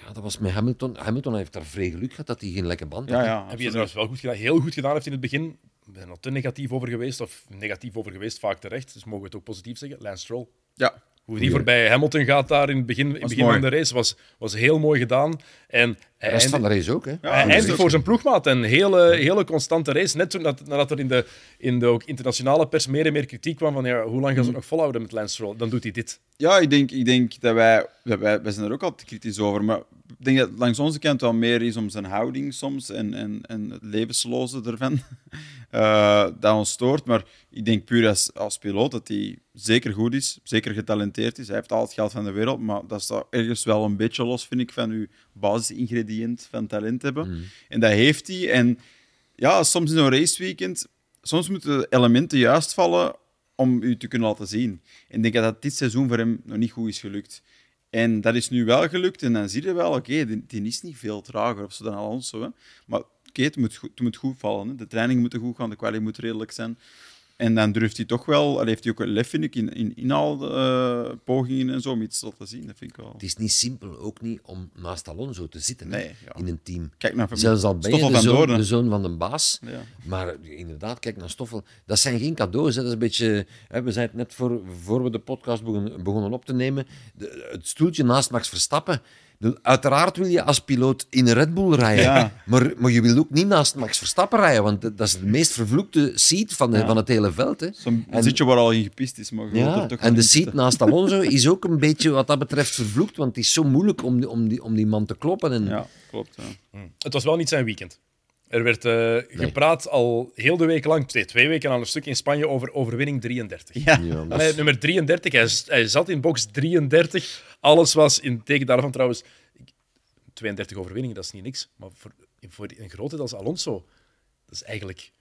Ja, dat was met Hamilton. Hamilton heeft daar vrij geluk gehad dat hij geen lekke band had. Ja, Heb je trouwens wel goed gedaan, heel goed gedaan heeft in het begin. Ik ben er te negatief over geweest, of negatief over geweest, vaak terecht. Dus mogen we het ook positief zeggen. Lance Stroll. ja. Hoe die voorbij Hamilton gaat daar in het begin, in het begin van de race was, was heel mooi gedaan. En de rest van de race ook, hè? Ja, voor zijn ploegmaat een hele, hele constante race. Net toen dat, nadat er in de, in de ook internationale pers meer en meer kritiek kwam van ja, hoe lang gaan ze mm. nog volhouden met Lance Stroll, dan doet hij dit. Ja, ik denk, ik denk dat wij, wij, wij zijn er ook altijd kritisch over, maar ik denk dat langs onze kant wel meer is om zijn houding soms en, en, en het levensloze ervan uh, dat ons stoort. Maar ik denk puur als, als piloot dat hij zeker goed is, zeker getalenteerd is. Hij heeft al het geld van de wereld, maar dat staat ergens wel een beetje los, vind ik, van uw basisingrediënt van talent hebben. Mm. En dat heeft hij. En ja, soms in een raceweekend, soms moeten de elementen juist vallen om u te kunnen laten zien. En ik denk dat dit seizoen voor hem nog niet goed is gelukt. En dat is nu wel gelukt. En dan zie je wel, oké, die, die, is niet veel trager of zo dan Alonso. Hè. Maar oké, het, moet goed, het moet goed vallen. Hè. De training moet goed gaan, de kwaliteit moet redelijk zijn. En dan durft hij toch wel, al heeft hij ook een lef, vind ik, in, in inhaalpogingen uh, en zo, om iets te laten zien. Dat vind ik wel. Het is niet simpel ook niet om naast Alonso te zitten nee, in een team. Kijk naar Zelfs al ben je de zoon, de zoon, van de baas. Ja. Maar inderdaad, kijk naar Stoffel. Dat zijn geen cadeaus. Hè. Dat is een beetje, hè, we zijn het net voor, voor we de podcast begonnen, begonnen op te nemen. De, het stoeltje naast Max Verstappen Uiteraard wil je als piloot in een Red Bull rijden, maar, maar je wil ook niet naast Max Verstappen rijden, want dat is de meest vervloekte seat van, de, van het hele veld. Hè. Zo'n zitje waar al in gepist is. Maar ja, toch en de seat naast Alonso is ook een beetje wat dat betreft vervloekt, want het is zo moeilijk om, om, die, om die man te kloppen. En... Ja, klopt. Ja. Hm. Het was wel niet zijn weekend. Er werd uh, gepraat al heel de week lang, twee, twee weken aan een stuk in Spanje, over overwinning 33. Ja. ja nummer 33, hij, hij, zat in box 33. Alles was in teken daarvan trouwens. 32 overwinningen, dat is niet niks. Maar voor, voor een grote als Alonso, dat is eigenlijk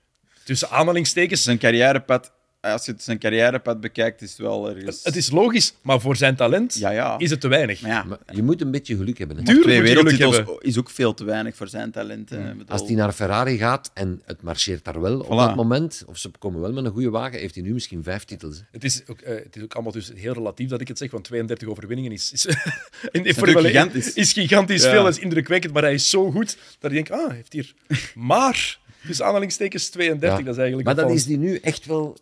tussen aanhalingstekens... Zijn carrièrepad als je zijn carrièrepad bekijkt, is het wel ergens... Het is logisch, maar voor zijn talent ja, ja. is het te weinig. Ja. je moet een beetje geluk hebben. Hè? Tuurlijk Twee wereldtitels is ook veel te weinig voor zijn talent. Als hij naar Ferrari gaat en het marcheert daar wel op dat moment, of ze komen wel met een goede wagen, heeft hij nu misschien vijf titels. Het is ook, uh, het is ook allemaal dus heel relatief dat ik het zeg, want 32 overwinningen is, is, in, is gigantisch. Is gigantisch veel, is indrukwekkend, maar hij is zo goed dat ik denk, ah, hij heeft hier maar... Dus aanhalingstekens 32, dat is eigenlijk... Maar dan is hij nu echt wel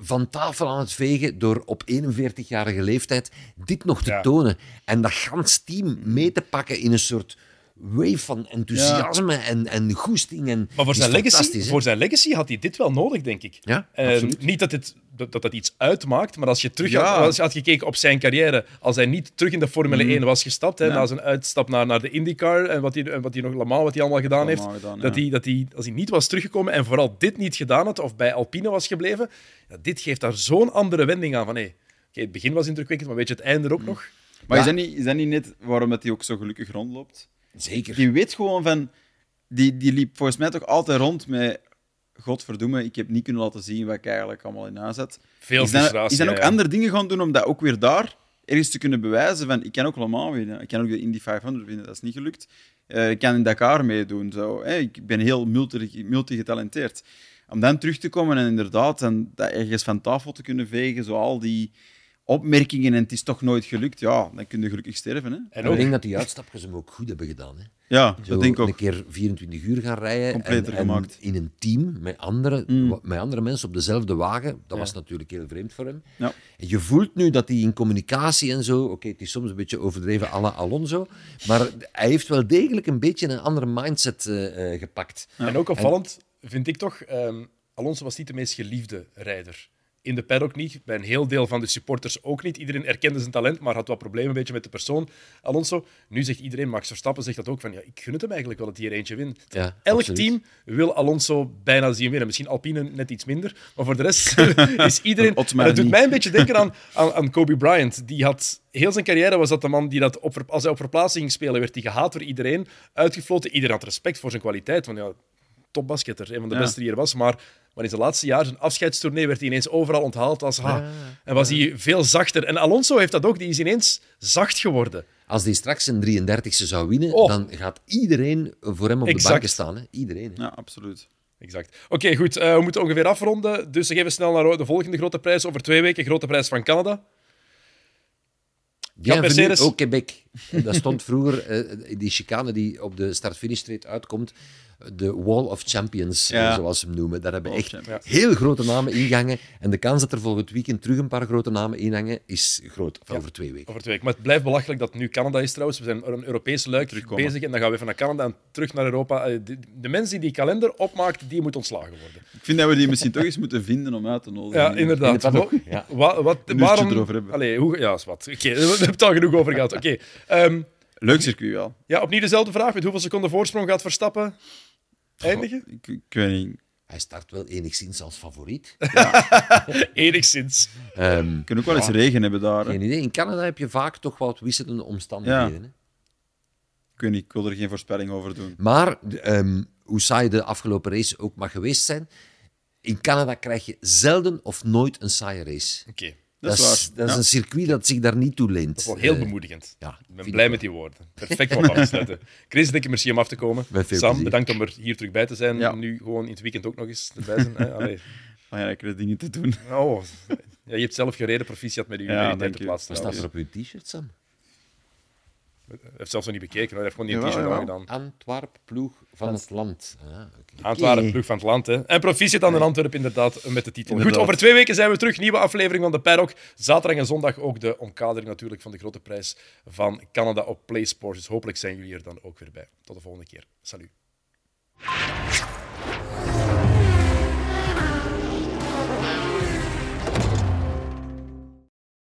van tafel aan het vegen door op 41-jarige leeftijd dit nog te tonen. En dat gans team mee te pakken in een soort wave van enthousiasme en, en goesting. En maar voor zijn, legacy, voor zijn legacy had hij dit wel nodig, denk ik. Ja, uh, niet dat het dat, dat iets uitmaakt, maar als je terug had, als je had gekeken op zijn carrière, als hij niet terug in de Formule 1 mm. was gestapt, hè, na zijn uitstap naar, naar de IndyCar en wat hij, wat hij nog allemaal wat hij allemaal gedaan heeft, dat, hij, dat hij, als hij niet was teruggekomen en vooral dit niet gedaan had, of bij Alpine was gebleven, dit geeft daar zo'n andere wending aan van hey, het begin was indrukwekkend, maar weet je, het einde ook mm. nog. Maar is, dat niet, is dat niet net waarom hij ook zo gelukkig rondloopt? Zeker. Die weet gewoon van... Die, die liep volgens mij toch altijd rond met... Godverdomme, ik heb niet kunnen laten zien wat ik eigenlijk allemaal in huis had. Veel is frustratie. Is dan ook andere dingen gaan doen om dat ook weer daar ergens te kunnen bewijzen van ik kan ook allemaal winnen. Ik kan ook de Indy 500 winnen, dat is niet gelukt. Uh, ik kan in Dakar meedoen. Zo. Hey, ik ben heel multi-getalenteerd. Om dan terug te komen en inderdaad en dat ergens van tafel te kunnen vegen, zo al die opmerkingen en het is toch nooit gelukt, ja, dan kun je gelukkig sterven. Hè? En ook... Ik denk dat die uitstapjes hem ook goed hebben gedaan. Hè? Ja, dat denk ik ook. Een keer 24 uur gaan rijden en, en, in een team met andere, mm. met andere mensen op dezelfde wagen. Dat was natuurlijk heel vreemd voor hem. Ja. En je voelt nu dat hij in communicatie en zo, oké, het is soms een beetje overdreven à la Alonso, maar hij heeft wel degelijk een beetje een andere mindset uh, uh, gepakt. En ook opvallend vind ik toch, um, Alonso was niet de meest geliefde rijder in de paddock niet, bij een heel deel van de supporters ook niet. Iedereen erkende zijn talent, maar had wat problemen een beetje met de persoon, Alonso. Nu zegt iedereen, Max Verstappen zegt dat ook, van ja, ik gun het hem eigenlijk wel dat hij er eentje wint. Ja, Elk team wil Alonso bijna zien winnen. Misschien Alpine net iets minder, maar voor de rest is iedereen... Het doet mij een beetje denken aan, aan, aan, Kobe Bryant. Die had... Heel zijn carrière was dat de man die dat op, als hij op verplaatsing ging spelen, werd hij gehaat door iedereen, uitgefloten. Iedereen had respect voor zijn kwaliteit, want ja, topbasketter, een van de beste die er was, maar maar in zijn laatste jaar, zijn afscheidstournee, werd hij ineens overal onthaald als ha. En was hij veel zachter. En Alonso heeft dat ook, die is ineens zacht geworden. Als hij straks een 33e zou winnen, oh. dan gaat iedereen voor hem op de banken staan. Hè? Iedereen. Hè? Ja, absoluut. Exact. Oké, goed. Uh, we moeten ongeveer afronden. Dus we geven snel naar de volgende grote prijs. Over twee weken, grote prijs van Canada. Ja, Mercedes... ook Quebec. Dat stond vroeger, uh, die chicane die op de start-finish street uitkomt, de Wall of Champions, Ja. zoals ze hem noemen. Daar hebben echt Champions. heel grote namen ingangen. En de kans dat er volgend weekend terug een paar grote namen inhangen, is groot. Of over twee weken. Over twee weken. Maar het blijft belachelijk dat het nu Canada is trouwens. We zijn een Europese luik Terugkomen. bezig en dan gaan we even naar Canada en terug naar Europa. Eh, De, de mensen die die kalender opmaakt, die moeten ontslagen worden. Ik vind dat we die misschien toch eens moeten vinden om uit te nodigen. Ja, inderdaad. In wat, uurtje waarom... erover hebben. Allee, hoe... Ja, is wat. Oké, we hebben het al genoeg over gehad. Oké. Ehm, Leuk circuit wel. ja, opnieuw dezelfde vraag. Met hoeveel seconden voorsprong gaat Verstappen eindigen? Ik, ik weet niet. Hij start wel enigszins als favoriet. Enigszins. Ehm, Het kan ook wel eens regen hebben daar. geen idee. In Canada heb je vaak toch wat wisselende omstandigheden. Hè? Ik weet niet, ik wil er geen voorspelling over doen. Maar ehm, hoe saai de afgelopen race ook mag geweest zijn, in Canada krijg je zelden of nooit een saaie race. Oké. Dat is dat waar. is, dat is Ja. een circuit dat zich daar niet toe leent. Dat is wel heel Eh, bemoedigend. ja, ik ben blij ik met die woorden. Perfect om af te sluiten. Chris, dikke merci om af te komen. Met veel Sam, plezier. bedankt om er hier terug bij te zijn. Ja. Nu gewoon in het weekend ook nog eens erbij zijn. Allee. Maar ja, ik heb dingen te doen. Oh. Ja, je hebt zelf gereden, proficiat met uw Ja, ja, dank derde je. plaats. Wat staat er op uw t-shirt, Sam? Hij heeft zelfs nog niet bekeken, hij heeft gewoon die t-shirt. Antwerp, ploeg van het land. Ah, oké. Antwerpen, ploeg van het land. Hè. En proficiat aan de Antwerpen, inderdaad, met de titel. Inderdaad. Goed, over twee weken zijn we terug. Nieuwe aflevering van de Paddock. Zaterdag en zondag ook de omkadering natuurlijk van de grote prijs van Canada op PlaySports. Dus hopelijk zijn jullie er dan ook weer bij. Tot de volgende keer. Salut.